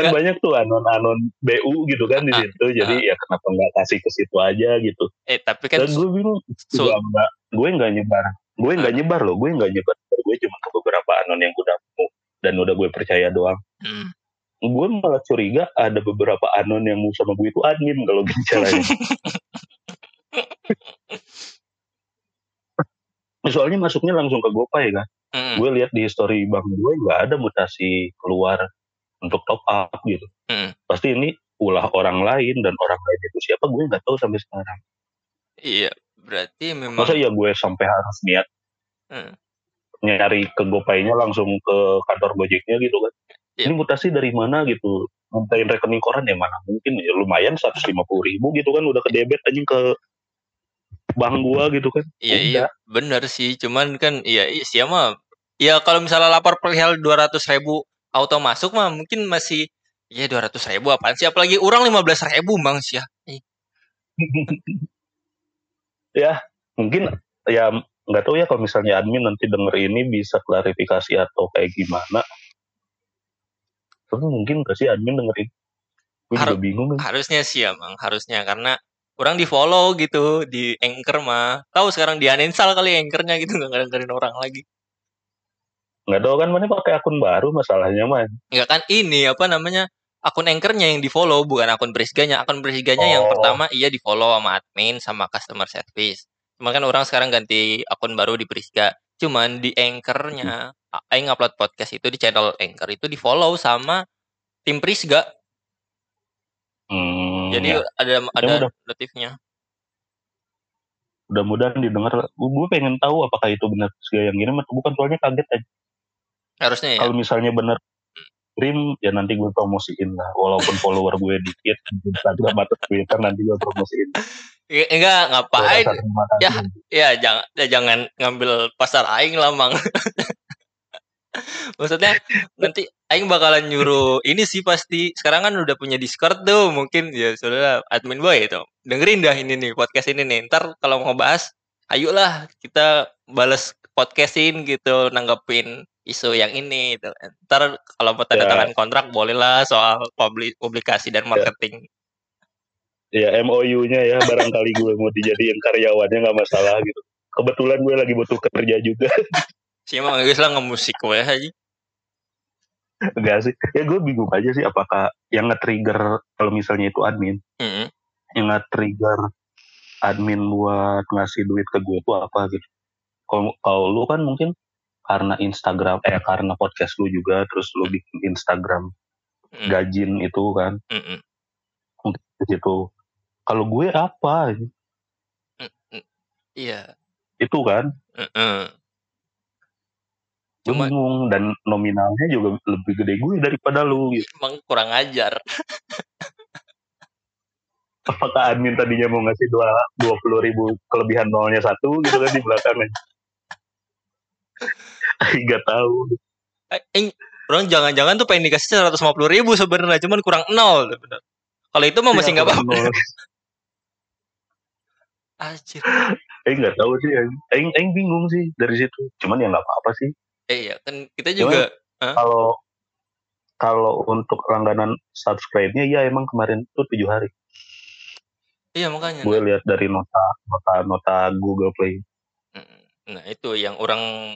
Speaker 2: kan
Speaker 1: Ya.
Speaker 2: banyak tuh anon-anon BU gitu kan di
Speaker 1: Ah,
Speaker 2: situ jadi ya kenapa nggak kasih ke situ aja gitu
Speaker 1: Eh tapi kan
Speaker 2: dan gue bingung
Speaker 1: so-
Speaker 2: juga nggak gue nggak nyebar gue nggak
Speaker 1: Ah.
Speaker 2: nyebar loh gue nggak nyebar gue cuma ke beberapa anon yang udah mau dan udah gue percaya doang
Speaker 1: Hmm.
Speaker 2: gue malah curiga ada beberapa anon yang mau sama gue itu admin kalau bicaranya soalnya masuknya langsung ke GoPay kan
Speaker 1: Mm-mm.
Speaker 2: gue lihat di history bank gue nggak ada mutasi keluar untuk top up gitu
Speaker 1: Mm.
Speaker 2: pasti ini ulah orang lain dan orang lain itu siapa gue nggak tahu sampai sekarang
Speaker 1: Iya, berarti memang
Speaker 2: masa ya gue sampai harus niat
Speaker 1: Mm.
Speaker 2: nyari ke GoPay-nya langsung ke kantor Gojeknya gitu kan
Speaker 1: Iya.
Speaker 2: ini mutasi dari mana gitu mintain rekening koran ya mana mungkin ya lumayan 150 ribu gitu kan udah ke debit anjing ke bank gua gitu kan
Speaker 1: Iya
Speaker 2: Udah.
Speaker 1: iya benar sih cuman kan iya iya mah ya kalau misalnya lapor perihal dua ratus ribu auto masuk mah mungkin masih ya dua ratus ribu apaan sih? Apalagi orang lima belas ribu bang sih ya.
Speaker 2: Ya mungkin ya nggak tahu ya kalau misalnya admin nanti denger ini bisa klarifikasi atau kayak gimana. Tapi mungkin gak sih admin dengerin? Gue juga
Speaker 1: Harus-
Speaker 2: bingung kan
Speaker 1: harusnya sih ya bang harusnya. Karena orang di follow gitu di anchor mah. Tahu sekarang di uninstall kali anchornya gitu nggak dengerin orang lagi
Speaker 2: nggak tahu kan mana pakai akun baru masalahnya mah
Speaker 1: nggak kan ini apa namanya akun anchornya yang di follow bukan akun berisganya akun berisganya yang
Speaker 2: Oh.
Speaker 1: pertama iya di follow sama admin sama customer service. Cuma kan orang sekarang ganti akun baru di berisga cuman di anchornya aing upload podcast itu di channel anchor itu di follow sama tim Prisga.
Speaker 2: Hmm,
Speaker 1: jadi
Speaker 2: ya.
Speaker 1: ada ada
Speaker 2: udah.
Speaker 1: notifnya.
Speaker 2: Mudah-mudahan didengar. Gue pengen tahu apakah itu benar Prisga yang ngirim atau bukan soalnya kaget aja
Speaker 1: harusnya ya.
Speaker 2: Kalau misalnya bener kirim ya nanti gue promosiin lah. Walaupun follower gue dikit di Instagram atau Twitter nanti gue promosiin.
Speaker 1: Ya, enggak ngapain. Ya. ya jangan ya, jangan ngambil pasar aing lah mang. Maksudnya nanti aing bakalan nyuruh ini sih pasti. Sekarang kan udah punya discord tuh mungkin. Ya sudah admin boy itu dengerin dah ini nih podcast ini nih. Ntar kalau mau bahas ayolah kita balas podcastin gitu nanggepin isu yang ini gitu. ntar kalau mau tanda
Speaker 2: Ya.
Speaker 1: tangan kontrak bolehlah soal publi- publikasi dan marketing.
Speaker 2: Ya MOU-nya ya barangkali gue mau dijadiin karyawannya nggak masalah gitu. Kebetulan gue lagi butuh kerja juga.
Speaker 1: Sih emang guys lah ngemusik gue aja.
Speaker 2: Enggak sih. Ya gue bingung aja sih apakah yang nge-trigger kalau misalnya itu admin.
Speaker 1: Mm-mm.
Speaker 2: yang nge-trigger admin buat ngasih duit ke gue itu apa gitu. Kalau lu kan mungkin karena Instagram eh karena podcast lu juga terus lu bikin Instagram
Speaker 1: Mm,
Speaker 2: gajin itu kan
Speaker 1: mm, mm,
Speaker 2: situ kalau gue apa
Speaker 1: mm, mm. Iya.
Speaker 2: itu kan
Speaker 1: mm, mm. Cuma
Speaker 2: bingung dan nominalnya juga lebih gede gue daripada lu gitu.
Speaker 1: emang kurang ajar.
Speaker 2: apakah admin tadinya mau ngasih dua dua puluh ribu kelebihan nolnya satu gitu kan di belakangnya nggak tahu
Speaker 1: Eh, eh, orang jangan-jangan tuh pengen dikasih 150 ribu sebenarnya, cuman kurang nol. bener. Kalau itu mah masih
Speaker 2: Iya,
Speaker 1: nggak
Speaker 2: kurang
Speaker 1: apa-apa. Anjir.
Speaker 2: eh nggak tahu sih Aing, Aing bingung sih dari situ cuman ya nggak apa-apa sih
Speaker 1: Eh, iya kan kita juga
Speaker 2: kalau kalau untuk langganan subscribe-nya ya emang kemarin tuh tujuh hari
Speaker 1: iya makanya.
Speaker 2: gue lihat dari nota nota nota Google Play
Speaker 1: Nah itu yang orang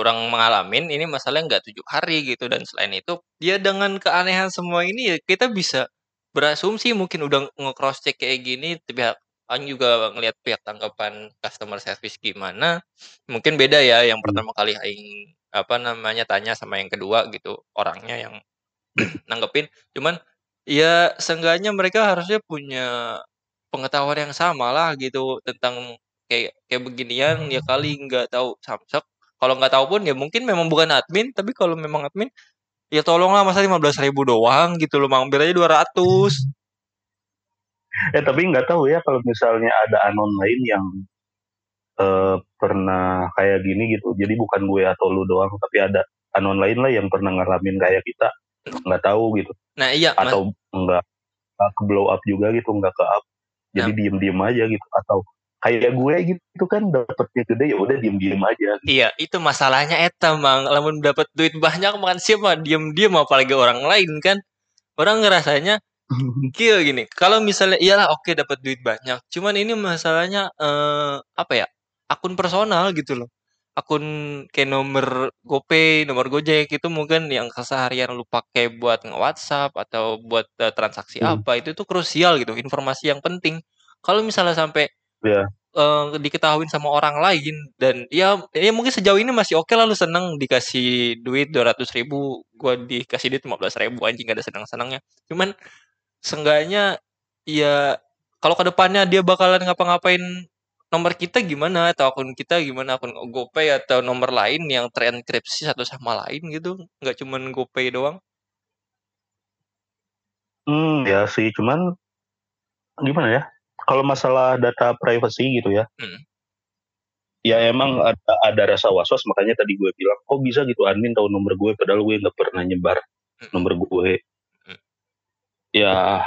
Speaker 1: orang mengalamin ini masalahnya nggak tujuh hari gitu. Dan selain itu dia dengan keanehan semua ini ya kita bisa berasumsi mungkin udah nge-cross check kayak gini pihak Aing juga ngelihat pihak tanggapan customer service gimana mungkin beda ya. Yang
Speaker 2: Hmm.
Speaker 1: pertama kali Aing apa namanya tanya sama yang kedua gitu orangnya yang nanggepin. Cuman ya seenggaknya mereka harusnya punya pengetahuan yang sama lah gitu tentang kayak kayak beginian ya kali nggak tahu samsak kalau nggak tahu pun ya mungkin memang bukan admin tapi kalau memang admin ya tolonglah masa 15.000 ribu doang gitu loh mampir aja 200
Speaker 2: eh tapi nggak tahu ya kalau misalnya ada anon lain yang eh, pernah kayak gini gitu. Jadi bukan gue atau lu doang tapi ada anon lain lah yang pernah ngalamin kayak kita. Nggak tahu gitu.
Speaker 1: Nah iya
Speaker 2: atau nggak ke blow up juga gitu nggak ke up. Jadi diem diem aja gitu. Atau kayak gue gitu kan dapetnya gede ya udah diem diem aja gitu.
Speaker 1: iya itu masalahnya eta mang lamun dapat duit banyak makan siapa diem diem apalagi orang lain kan orang ngerasanya Kieu gini, kalau misalnya iyalah oke dapat duit banyak, cuman ini masalahnya eh apa ya? Akun personal gitu loh. Akun kayak nomor GoPay, nomor Gojek itu mungkin yang keseharian lu pakai buat nge-WhatsApp atau buat eh, transaksi
Speaker 2: Hmm.
Speaker 1: apa itu tuh krusial gitu, informasi yang penting. Kalau misalnya sampai
Speaker 2: Iya.
Speaker 1: eh, diketahuin sama orang lain dan ya ya mungkin sejauh ini masih oke lah lu seneng dikasih duit 200 ribu gua dikasih duit 15 ribu anjing gak ada senang-senangnya. Cuman seenggaknya ya kalau ke depannya dia bakalan ngapa-ngapain nomor kita gimana? Atau akun kita gimana? Akun GoPay atau nomor lain yang terenkripsi satu sama lain gitu? Nggak cuman GoPay doang?
Speaker 2: Hmm, ya sih, cuman gimana ya? Kalau masalah data privacy gitu ya,
Speaker 1: Hmm.
Speaker 2: ya emang ada, ada rasa was-was makanya tadi gue bilang, kok bisa gitu admin tahu nomor gue padahal gue nggak pernah nyebar
Speaker 1: Hmm.
Speaker 2: nomor gue.
Speaker 1: Hmm.
Speaker 2: Ya,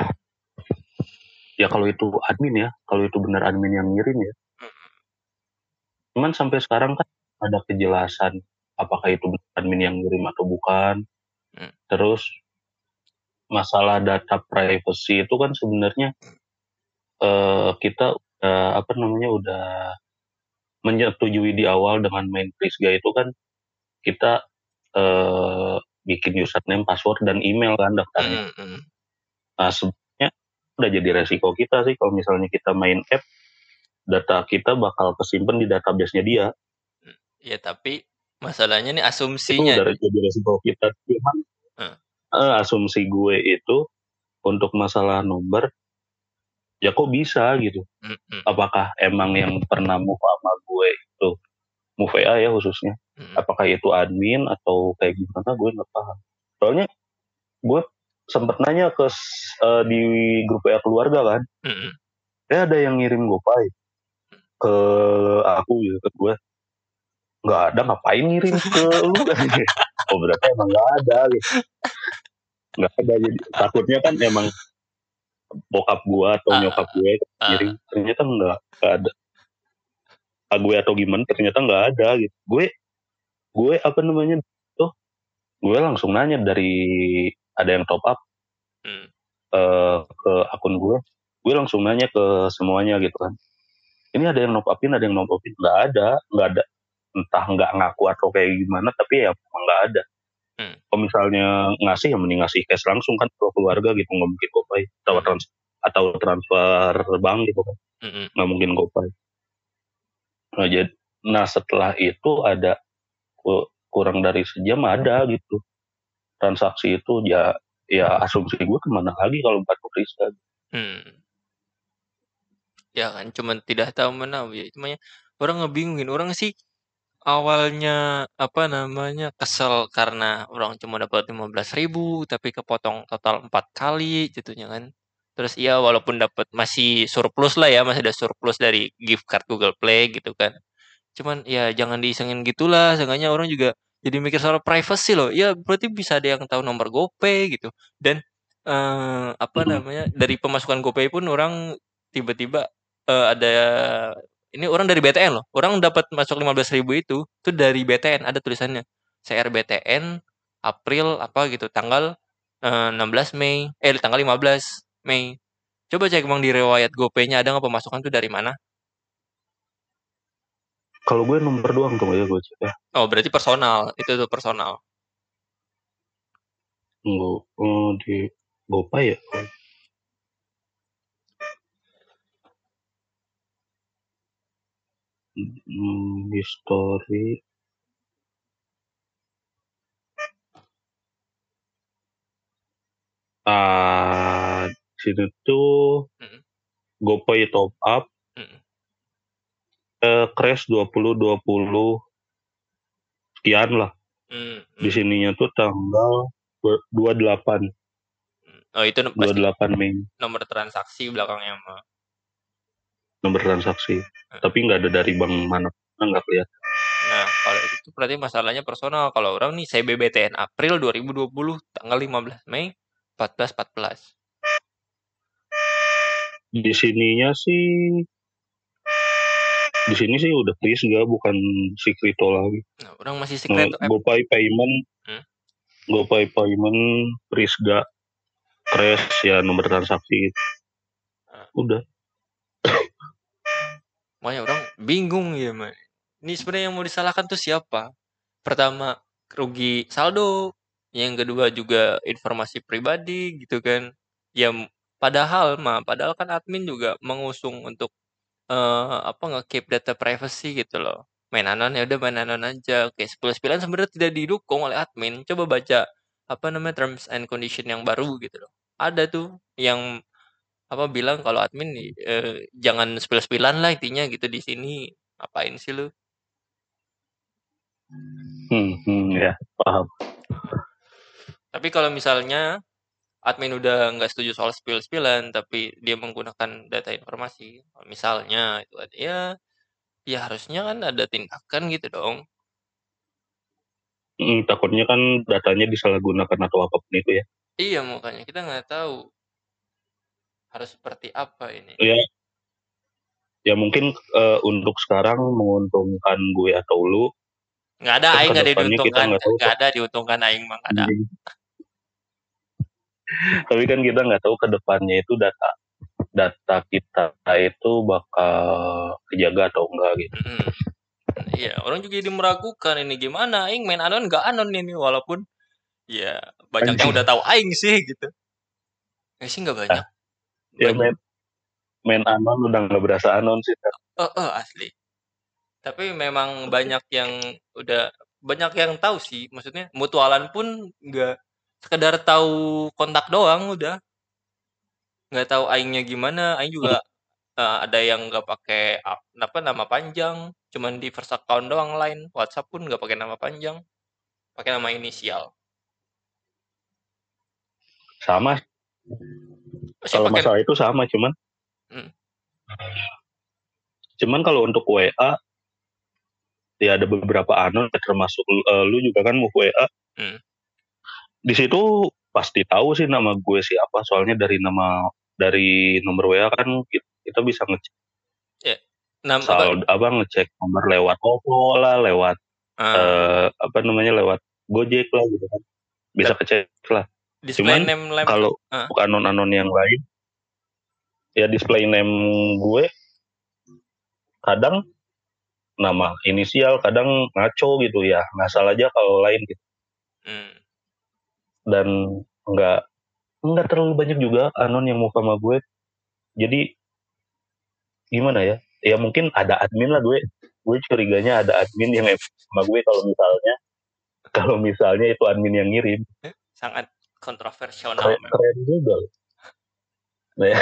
Speaker 2: ya kalau itu admin ya, kalau itu benar admin yang ngirim ya.
Speaker 1: Hmm.
Speaker 2: Cuman sampai sekarang kan ada kejelasan apakah itu benar admin yang ngirim atau bukan.
Speaker 1: Hmm.
Speaker 2: Terus masalah data privacy itu kan sebenarnya eh, kita udah, apa namanya udah menyetujui di awal dengan main Prisga itu kan kita eh, bikin username, password dan email kan daftarnya.
Speaker 1: Hmm, hmm.
Speaker 2: Nah sebenarnya udah jadi resiko kita sih kalau misalnya kita main app data kita bakal kesimpan di database-nya dia.
Speaker 1: ya tapi masalahnya nih
Speaker 2: Itu
Speaker 1: asumsinya
Speaker 2: udah jadi resiko kita. Cuman
Speaker 1: Hmm.
Speaker 2: eh, asumsi gue itu untuk masalah nomor ya kok bisa gitu. Apakah emang yang pernah move sama gue itu move WA ya khususnya? Apakah itu admin atau kayak gimana? Gue nggak paham. Soalnya gue sempet nanya ke eh, di grup WA keluarga kan.
Speaker 1: Hmm, hmm.
Speaker 2: eh ada yang ngirim GoPay ke aku gitu ke gue. Nggak ada ngapain ngirim ke lu? Oh berarti emang nggak ada gitu. Nggak ada jadi takutnya kan emang bokap gue atau
Speaker 1: Ah,
Speaker 2: nyokap gue
Speaker 1: ah.
Speaker 2: ngirim ternyata nggak ada ah, gue atau gimana ternyata nggak ada gitu gue gue apa namanya tuh gue langsung nanya dari ada yang top up
Speaker 1: Hmm.
Speaker 2: eh, ke akun gue gue langsung nanya ke semuanya gitu kan ini ada yang top upin ada yang top upin nggak ada nggak ada entah nggak ngaku atau kayak gimana tapi ya nggak ada. Kalau misalnya ngasih ya mending ngasih cash langsung kan ke keluarga gitu nggak mungkin gopay atau trans atau transfer bank gitu kan. Nggak mungkin gopay nah jadi nah setelah itu ada ku- kurang dari sejam ada gitu. Transaksi itu ya ya asumsi gue ke mana lagi kalau bukan ke Priska
Speaker 1: Hmm. Ya kan, cuman tidak tahu mana ya cuma ya orang ngebingungin. Orang sih awalnya apa namanya kesel karena orang cuma dapat 15.000 tapi kepotong total empat kali jatuhnya kan. Terus iya walaupun dapat masih surplus lah ya, masih ada surplus dari gift card Google Play gitu kan. Cuman ya jangan diisengin gitulah, seenggaknya orang juga jadi mikir soal privacy loh. Ya berarti bisa ada yang tahu nomor GoPay gitu. Dan eh apa namanya dari pemasukan GoPay pun orang tiba-tiba eh, ada ini orang dari BTN loh. Orang dapat masuk 15.000 itu itu dari BTN ada tulisannya. CR BTN April apa gitu tanggal eh, 16 Mei eh tanggal 15 Mei. Coba cek emang di riwayat GoPay-nya ada nggak pemasukan tuh dari mana?
Speaker 2: kalau gue nomor doang tuh ya gue cek ya
Speaker 1: Oh, berarti personal. Itu tuh personal.
Speaker 2: Nggak, oh, di Gopay ya hmm, history ah sini tuh
Speaker 1: Mm.
Speaker 2: Gopay top up
Speaker 1: Mm.
Speaker 2: eh, crash 20 20 sekian lah
Speaker 1: Mm,
Speaker 2: di sininya tuh tanggal ber- 28
Speaker 1: mm. Oh, itu no- pasti
Speaker 2: 28 Mei
Speaker 1: nomor transaksi belakangnya mah.
Speaker 2: Nomor transaksi
Speaker 1: Hmm.
Speaker 2: tapi nggak ada dari bank mana nggak kelihatan
Speaker 1: Nah, kalau itu berarti masalahnya personal. Kalau orang nih CBBTN April 2020 tanggal 15 Mei 1414.
Speaker 2: di sininya sih di sini sih udah please nggak bukan si Krito lagi
Speaker 1: Nah, orang masih
Speaker 2: Nah,
Speaker 1: secret app.
Speaker 2: GoPay payment
Speaker 1: Hmm?
Speaker 2: GoPay payment Prisga crash ya nomor transaksi
Speaker 1: Ah.
Speaker 2: udah
Speaker 1: Makanya orang bingung ya, man. Ini sebenarnya yang mau disalahkan tuh siapa? Pertama, rugi saldo. Yang kedua juga informasi pribadi gitu kan. Ya padahal mah, padahal kan admin juga mengusung untuk eh apa nge-keep data privacy gitu loh. Main anon ya udah main anon aja. Oke, 10 sebenarnya tidak didukung oleh admin. Coba baca apa namanya terms and condition yang baru gitu loh. Ada tuh yang apa bilang kalau admin eh, jangan 10 lah intinya gitu di sini. Apain sih lu?
Speaker 2: hmm, hmm, ya paham
Speaker 1: Tapi kalau misalnya admin udah nggak setuju soal spill-spillan tapi dia menggunakan data informasi, misalnya itu ada ya ya harusnya kan ada tindakan gitu dong.
Speaker 2: Hmm, takutnya kan datanya disalahgunakan atau apa pun itu ya
Speaker 1: Iya makanya kita nggak tahu harus seperti apa ini.
Speaker 2: ya ya mungkin eh, untuk sekarang menguntungkan gue atau lu
Speaker 1: Nggak ada aing nggak ada diuntungkan,
Speaker 2: nggak
Speaker 1: ada diuntungkan aing mah ada.
Speaker 2: tapi kan kita nggak tahu ke depannya itu data data kita itu bakal kejaga atau enggak gitu
Speaker 1: Mm-mm. Iya, orang juga jadi meragukan ini gimana aing main anon nggak anon ini walaupun ya banyak yang udah tahu aing sih gitu. Ya sih nggak banyak.
Speaker 2: Ya main main anon udah nggak berasa anon sih Tar.
Speaker 1: Oh, oh, asli. Tapi memang banyak yang udah banyak yang tahu sih. Maksudnya mutualan pun nggak sekedar tahu kontak doang udah. Nggak tahu aingnya gimana. Aing juga eh, ada yang nggak pakai ap- apa nama panjang, cuman di first account doang lain. WhatsApp pun nggak pakai nama panjang, pakai nama inisial.
Speaker 2: sama kalau
Speaker 1: pakai
Speaker 2: masalah itu sama cuman.
Speaker 1: Hmm.
Speaker 2: cuman kalau untuk WA ya ada beberapa anon termasuk eh, lu juga kan mau WA
Speaker 1: Hmm.
Speaker 2: di situ pasti tahu sih nama gue siapa soalnya dari nama dari nomor WA kan kita, bisa ngecek.
Speaker 1: Nama apa?
Speaker 2: saldo apa ngecek nomor lewat OVO lah lewat
Speaker 1: Ah,
Speaker 2: eh, apa namanya lewat Gojek lah gitu kan. Bisa kecek lah
Speaker 1: display
Speaker 2: cuman
Speaker 1: name lem.
Speaker 2: kalau untuk anon-anon yang lain ya display name gue kadang nama inisial kadang ngaco gitu ya ngasal aja kalau lain gitu.
Speaker 1: Hmm.
Speaker 2: dan nggak nggak terlalu banyak juga anon yang mau sama gue. Jadi gimana ya? Ya mungkin ada admin lah gue. Gue curiganya ada admin yang sama gue kalau misalnya kalau misalnya itu admin yang ngirim.
Speaker 1: Sangat kontroversial
Speaker 2: keren, keren juga
Speaker 1: nah, ya.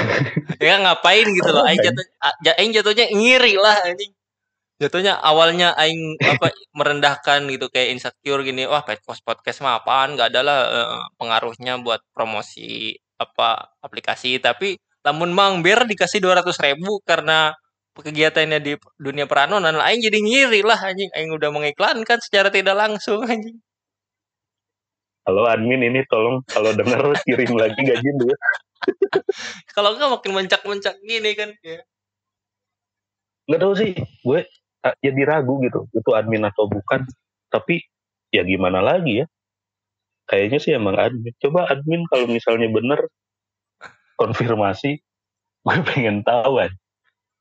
Speaker 1: ya ngapain gitu loh aing jatuh aing jatuhnya ngiri lah anjing. Jatuhnya awalnya aing apa merendahkan gitu kayak insecure gini wah podcast podcast mah apaan? Nggak ada lah uh, pengaruhnya buat promosi apa aplikasi. Tapi lamun mang biar dikasih dua ratus ribu karena kegiatannya di dunia peranonan aing jadi ngiri lah anjing. Aing udah mengiklankan secara tidak langsung anjing
Speaker 2: Halo admin ini tolong kalau denger kirim lagi gaji dulu.
Speaker 1: kalau enggak makin mencak-mencak gini kan ya.
Speaker 2: Nggak tahu sih, gue jadi ya ragu gitu itu admin atau bukan. Tapi ya gimana lagi ya? Kayaknya sih emang admin. Coba admin kalau misalnya bener konfirmasi gue pengen tahu kan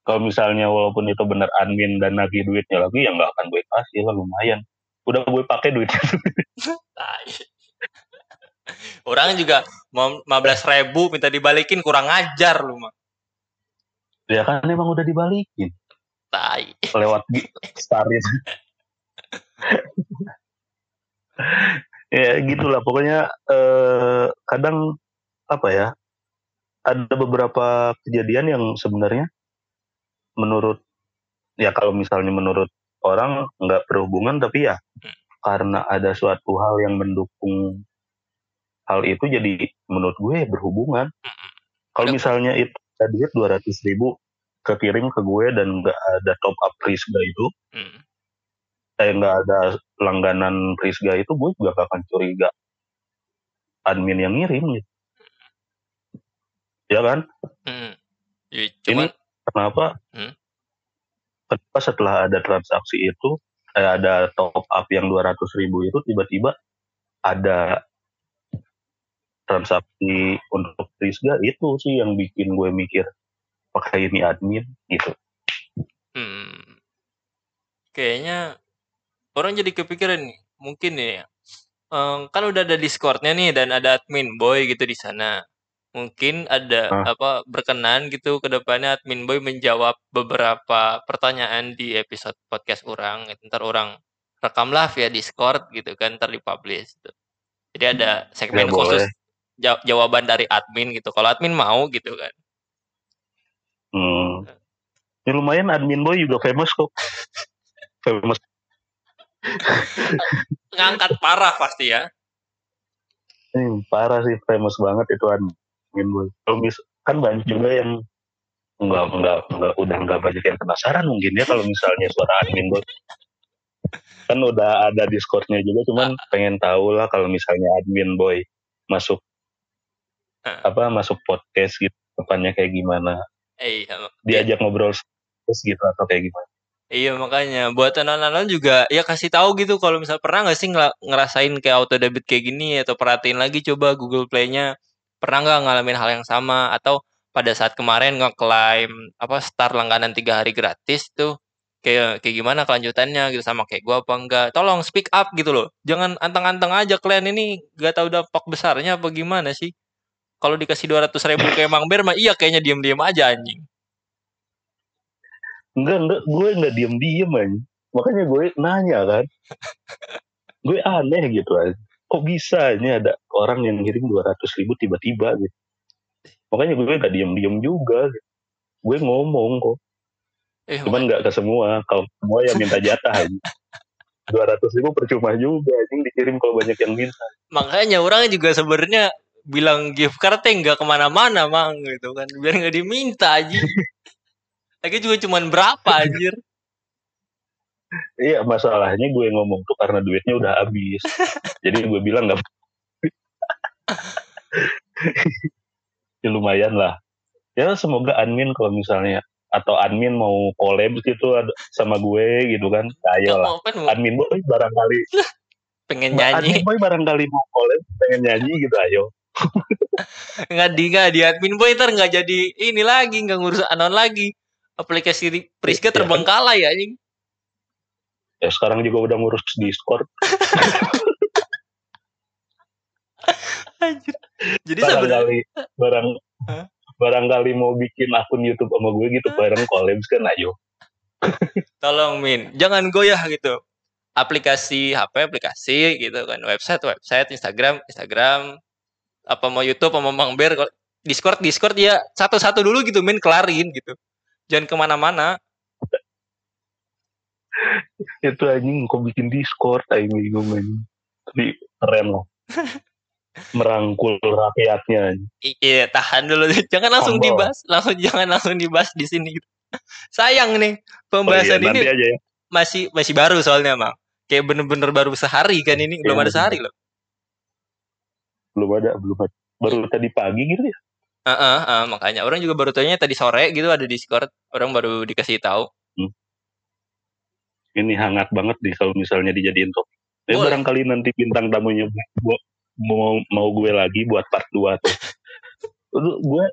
Speaker 2: kalau misalnya walaupun itu bener admin dan nagih duitnya lagi ya nggak akan gue kasih lah lumayan. Udah gue pakai duitnya
Speaker 1: orang juga mau 15 ribu minta dibalikin kurang ajar lu mah
Speaker 2: ya kan emang udah dibalikin.
Speaker 1: Tai.
Speaker 2: Lewat star itu ya gitulah. Pokoknya eh, kadang apa ya ada beberapa kejadian yang sebenarnya menurut ya kalau misalnya menurut orang nggak berhubungan tapi ya hmm. karena ada suatu hal yang mendukung hal itu jadi menurut gue berhubungan kalau misalnya itu tadi dua ratus ribu kekirim ke gue dan nggak ada top up Prisga itu hmm. eh nggak ada langganan Prisga itu gue juga gak akan curiga admin yang ngirim gitu ya kan hmm. ya, cuman... ini kenapa hmm? kenapa setelah ada transaksi itu eh, ada top up yang dua ratus ribu itu tiba-tiba ada transaksi untuk Prisga itu sih yang bikin gue mikir pakai ini admin gitu.
Speaker 1: Hmm. Kayaknya orang jadi kepikiran nih, mungkin nih ya. Um, kan udah ada Discordnya nih dan ada admin boy gitu di sana. Mungkin ada Hah? apa berkenan gitu ke depannya admin boy menjawab beberapa pertanyaan di episode podcast orang. Ntar orang rekamlah via Discord gitu kan, ntar dipublish gitu. Jadi ada segmen ya, khusus jawaban dari admin gitu. Kalau admin mau gitu kan.
Speaker 2: Hmm. Ya lumayan admin boy juga famous kok. famous.
Speaker 1: Ngangkat parah pasti ya.
Speaker 2: Hmm, parah sih famous banget itu admin boy. Kalau kan banyak juga yang enggak enggak enggak udah enggak banyak yang penasaran mungkin ya kalau misalnya suara admin boy. Kan udah ada Discordnya juga, cuman uh. pengen tahu lah kalau misalnya admin boy masuk uh. apa masuk podcast gitu depannya kayak gimana
Speaker 1: Iya.
Speaker 2: Diajak ngobrol terus gitu atau kayak gimana?
Speaker 1: Iya makanya buat anak-anak juga ya kasih tahu gitu kalau misal pernah nggak sih ngerasain kayak auto debit kayak gini atau perhatiin lagi coba Google Play-nya pernah nggak ngalamin hal yang sama atau pada saat kemarin ngeklaim apa start langganan tiga hari gratis tuh kayak kayak gimana kelanjutannya gitu sama kayak gua apa enggak tolong speak up gitu loh jangan anteng-anteng aja kalian ini gak tahu dampak besarnya apa gimana sih kalau dikasih dua ratus ribu kayak Mang Ber mah iya kayaknya diem-diem aja anjing.
Speaker 2: Enggak, enggak, gue enggak diem-diem aja. Makanya gue nanya kan. gue aneh gitu aja. Kok bisa ini ada orang yang ngirim dua ratus ribu tiba-tiba gitu. Makanya gue enggak diem-diem juga. Gitu. Gue ngomong kok. Eh, Cuman nggak ke semua. Kalau semua yang minta jatah aja. dua ratus ribu percuma juga anjing dikirim kalau banyak yang minta
Speaker 1: makanya orang juga sebenarnya bilang gift card nggak ke mana-mana mang gitu kan. Biar nggak diminta aja lagi juga cuman berapa anjir?
Speaker 2: Iya masalahnya gue ngomong tuh karena duitnya udah habis. Jadi gue bilang nggak ya lumayan lah. Ya semoga admin kalau misalnya atau admin mau collab gitu sama gue gitu kan ayo lah admin boy barangkali.
Speaker 1: Pengen nyanyi.
Speaker 2: Admin boy barangkali mau collab pengen nyanyi gitu ayo
Speaker 1: nggak di nggak di admin boy ntar nggak jadi ini lagi nggak ngurus anon lagi aplikasi Priska iya. terbengkalai ya ini
Speaker 2: ya sekarang juga udah ngurus Discord jadi barangkali barang huh? barangkali mau bikin akun YouTube sama gue gitu bareng collabs kan ayo
Speaker 1: Tolong Min, jangan goyah gitu. Aplikasi HP, aplikasi gitu kan. Website, website, Instagram, Instagram. Apa mau YouTube, apa mau Bang Ber. Discord, Discord ya satu-satu dulu gitu Min, kelarin gitu. Jangan ke mana-mana.
Speaker 2: Itu anjing kok bikin Discord aing bingung anjing. Tapi keren loh. Merangkul rakyatnya.
Speaker 1: Iya, tahan dulu. Jangan langsung
Speaker 2: Humble.
Speaker 1: dibahas. Langsung jangan langsung dibahas di sini. gitu. Sayang nih
Speaker 2: Oh iya,
Speaker 1: pembahasan ini
Speaker 2: aja ya.
Speaker 1: masih masih baru soalnya, Mang. Kayak bener-bener baru sehari kan ini, belum
Speaker 2: Iya,
Speaker 1: ada sehari loh.
Speaker 2: Belum ada, belum ada. Baru tadi pagi gitu ya.
Speaker 1: Heeh, heeh, makanya orang juga baru tanya tadi sore gitu ada Discord, orang baru dikasih tahu.
Speaker 2: Ini hangat banget nih kalau misalnya dijadiin topik.
Speaker 1: Boleh.
Speaker 2: barangkali nanti bintang tamunya gua, mau mau gue lagi buat part 2 tuh. Aduh, gue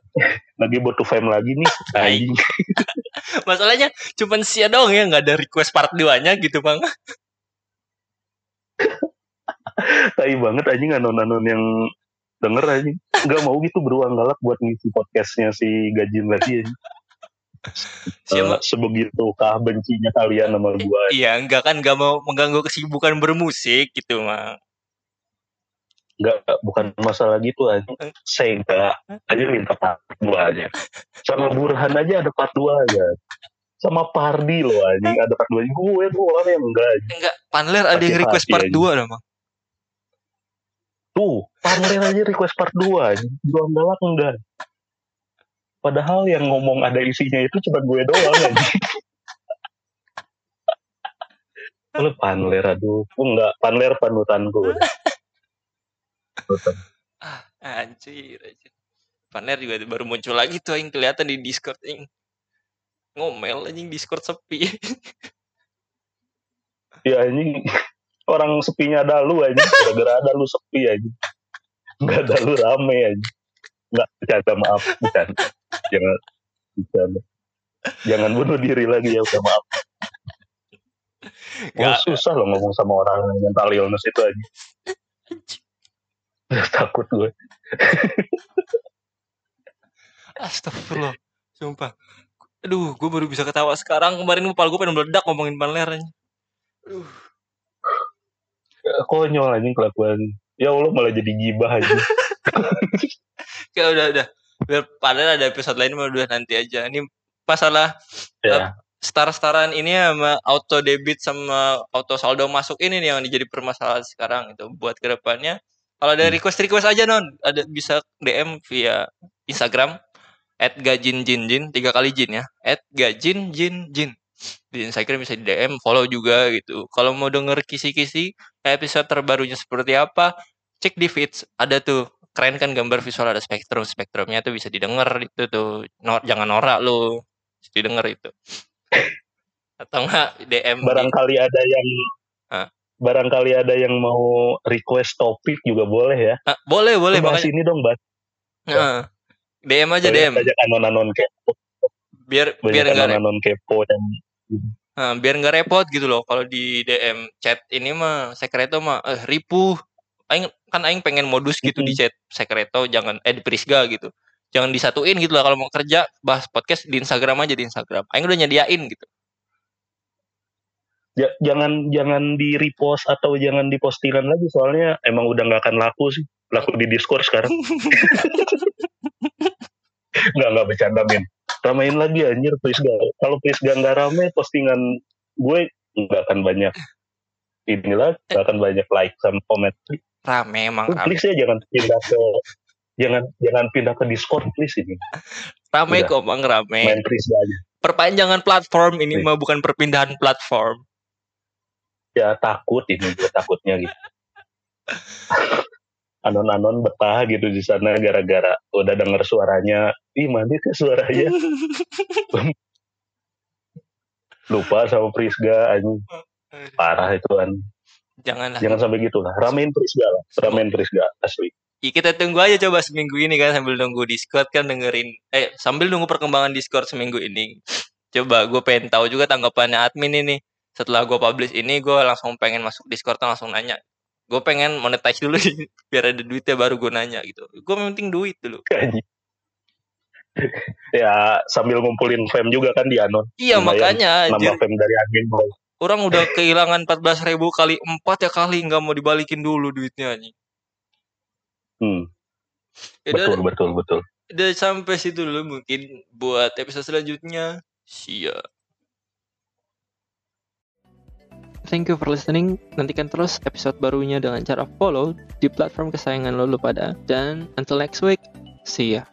Speaker 2: lagi butuh fame lagi nih. Anjing.
Speaker 1: Masalahnya cuman sia dong ya nggak ada request part 2-nya gitu, Bang.
Speaker 2: Tai banget anjing anon-anon yang denger anjing. Nggak mau gitu beruang galak buat ngisi podcastnya si Gajin lagi anjing.
Speaker 1: Sia
Speaker 2: Eh,
Speaker 1: mah
Speaker 2: sebegitukah bencinya kalian sama gua
Speaker 1: iya enggak kan nggak mau mengganggu kesibukan bermusik gitu, Mang.
Speaker 2: nggak bukan masalah gitu aja Sega aja minta part dua aja sama Burhan aja ada part dua aja sama Pardi loh anjing ada part dua gue tuh orang yang enggak anjing.
Speaker 1: Enggak, Panler ada yang request part
Speaker 2: aja.
Speaker 1: 2 loh, Mang.
Speaker 2: Tuh. Panler aja request part dua anjing. Juang galak enggak. Padahal yang ngomong ada isinya itu cuma gue doang anjing. Lu Panler aduh. Enggak Panler panutanku Panutan.
Speaker 1: Ah, anjir, anjir. Panler juga baru muncul lagi tuh yang kelihatan di Discord yang ngomel anjing Discord sepi.
Speaker 2: ya anjing orang sepinya ada lu aja gara-gara ada lu sepi aja nggak ada lu rame aja nggak bercanda maaf. Bukan jangan. Bercanda. Jangan bunuh diri lagi ya udah maaf. Oh,
Speaker 1: Nggak.
Speaker 2: susah loh ngomong sama orang yang mental illness itu aja takut gue
Speaker 1: Astagfirullah, sumpah. Aduh, gue baru bisa ketawa sekarang. Kemarin kepala gue pengen meledak ngomongin Panler anjing. Aduh,
Speaker 2: konyol anjing kelakuan ya Allah malah jadi gibah aja
Speaker 1: kayak udah udah. Biar padahal ada episode lain mah udah nanti aja. Ini masalah
Speaker 2: ya
Speaker 1: star-staran ini sama auto debit sama auto saldo masuk ini nih yang jadi permasalahan sekarang itu buat ke depannya kalau ada
Speaker 2: Hmm.
Speaker 1: request request aja non ada bisa DM via Instagram at gajin jin jin tiga kali jin ya at gajin jin jin di Instagram bisa di DM follow juga gitu. Kalau mau denger kisi-kisi episode terbarunya seperti apa cek di feeds. Ada tuh keren kan gambar visual ada spektrum spektrumnya tuh bisa didengar itu tuh. No- jangan norak lu bisa didengar itu. Atau enggak DM di-
Speaker 2: barangkali ada yang
Speaker 1: Hah?
Speaker 2: barangkali ada yang mau request topik juga boleh ya.
Speaker 1: Ah, boleh boleh
Speaker 2: bahas
Speaker 1: makanya.
Speaker 2: ini dong bahas
Speaker 1: Heeh. DM aja DM
Speaker 2: banyak anon-anon kepo.
Speaker 1: Biar biar
Speaker 2: banyak
Speaker 1: enggak
Speaker 2: anon-anon kepo dan
Speaker 1: Nah, biar nggak repot gitu loh kalau di DM chat ini mah sekreto mah eh ripuh. Aing kan aing pengen modus gitu di chat sekreto jangan eh di Prisga gitu. Jangan disatuin gitu lah kalau mau kerja bahas podcast di Instagram aja di Instagram. Aing udah nyediain gitu.
Speaker 2: Ja- jangan jangan di repost atau jangan di postingan lagi soalnya emang udah nggak akan laku sih. Laku di Discord sekarang nggak nggak bercanda min. Ramein lagi anjir please gak. Kalau please gak nggak rame postingan gue nggak akan banyak inilah nggak akan banyak like sama komen.
Speaker 1: Rame emang rame.
Speaker 2: please ya jangan pindah ke jangan jangan pindah ke Discord please ini.
Speaker 1: Rame
Speaker 2: udah.
Speaker 1: kok bang rame.
Speaker 2: Main please aja.
Speaker 1: Perpanjangan platform ini
Speaker 2: Nih.
Speaker 1: mah bukan perpindahan platform.
Speaker 2: Ya takut ini gue takutnya gitu anon-anon betah gitu di sana gara-gara udah denger suaranya. Ih mana sih suaranya. Lupa sama Prisga anjing. Parah itu kan
Speaker 1: jangan lah
Speaker 2: jangan sampai gitu lah. Ramein Prisga lah. Ramein Prisga asli.
Speaker 1: Ya, kita tunggu aja coba seminggu ini kan sambil nunggu Discord kan dengerin. Eh sambil nunggu perkembangan Discord seminggu ini. Coba gue pengen tahu juga tanggapannya admin ini. Setelah gue publish ini gue langsung pengen masuk Discord langsung nanya. Gue pengen monetize dulu biar ada duitnya baru gue nanya gitu. Gue penting duit dulu.
Speaker 2: Ya sambil ngumpulin fame juga kan di Anon.
Speaker 1: Iya
Speaker 2: Lumayan
Speaker 1: makanya.
Speaker 2: Nambah fame dari admin bro.
Speaker 1: Orang udah kehilangan 14 ribu kali 4 ya kali nggak mau dibalikin dulu duitnya anjing.
Speaker 2: Hmm,
Speaker 1: Ya
Speaker 2: betul betul betul.
Speaker 1: udah sampai situ dulu mungkin buat episode selanjutnya. See Thank you for listening. Nantikan terus episode barunya dengan cara follow di platform kesayangan lo, pada. Dan until next week, see ya.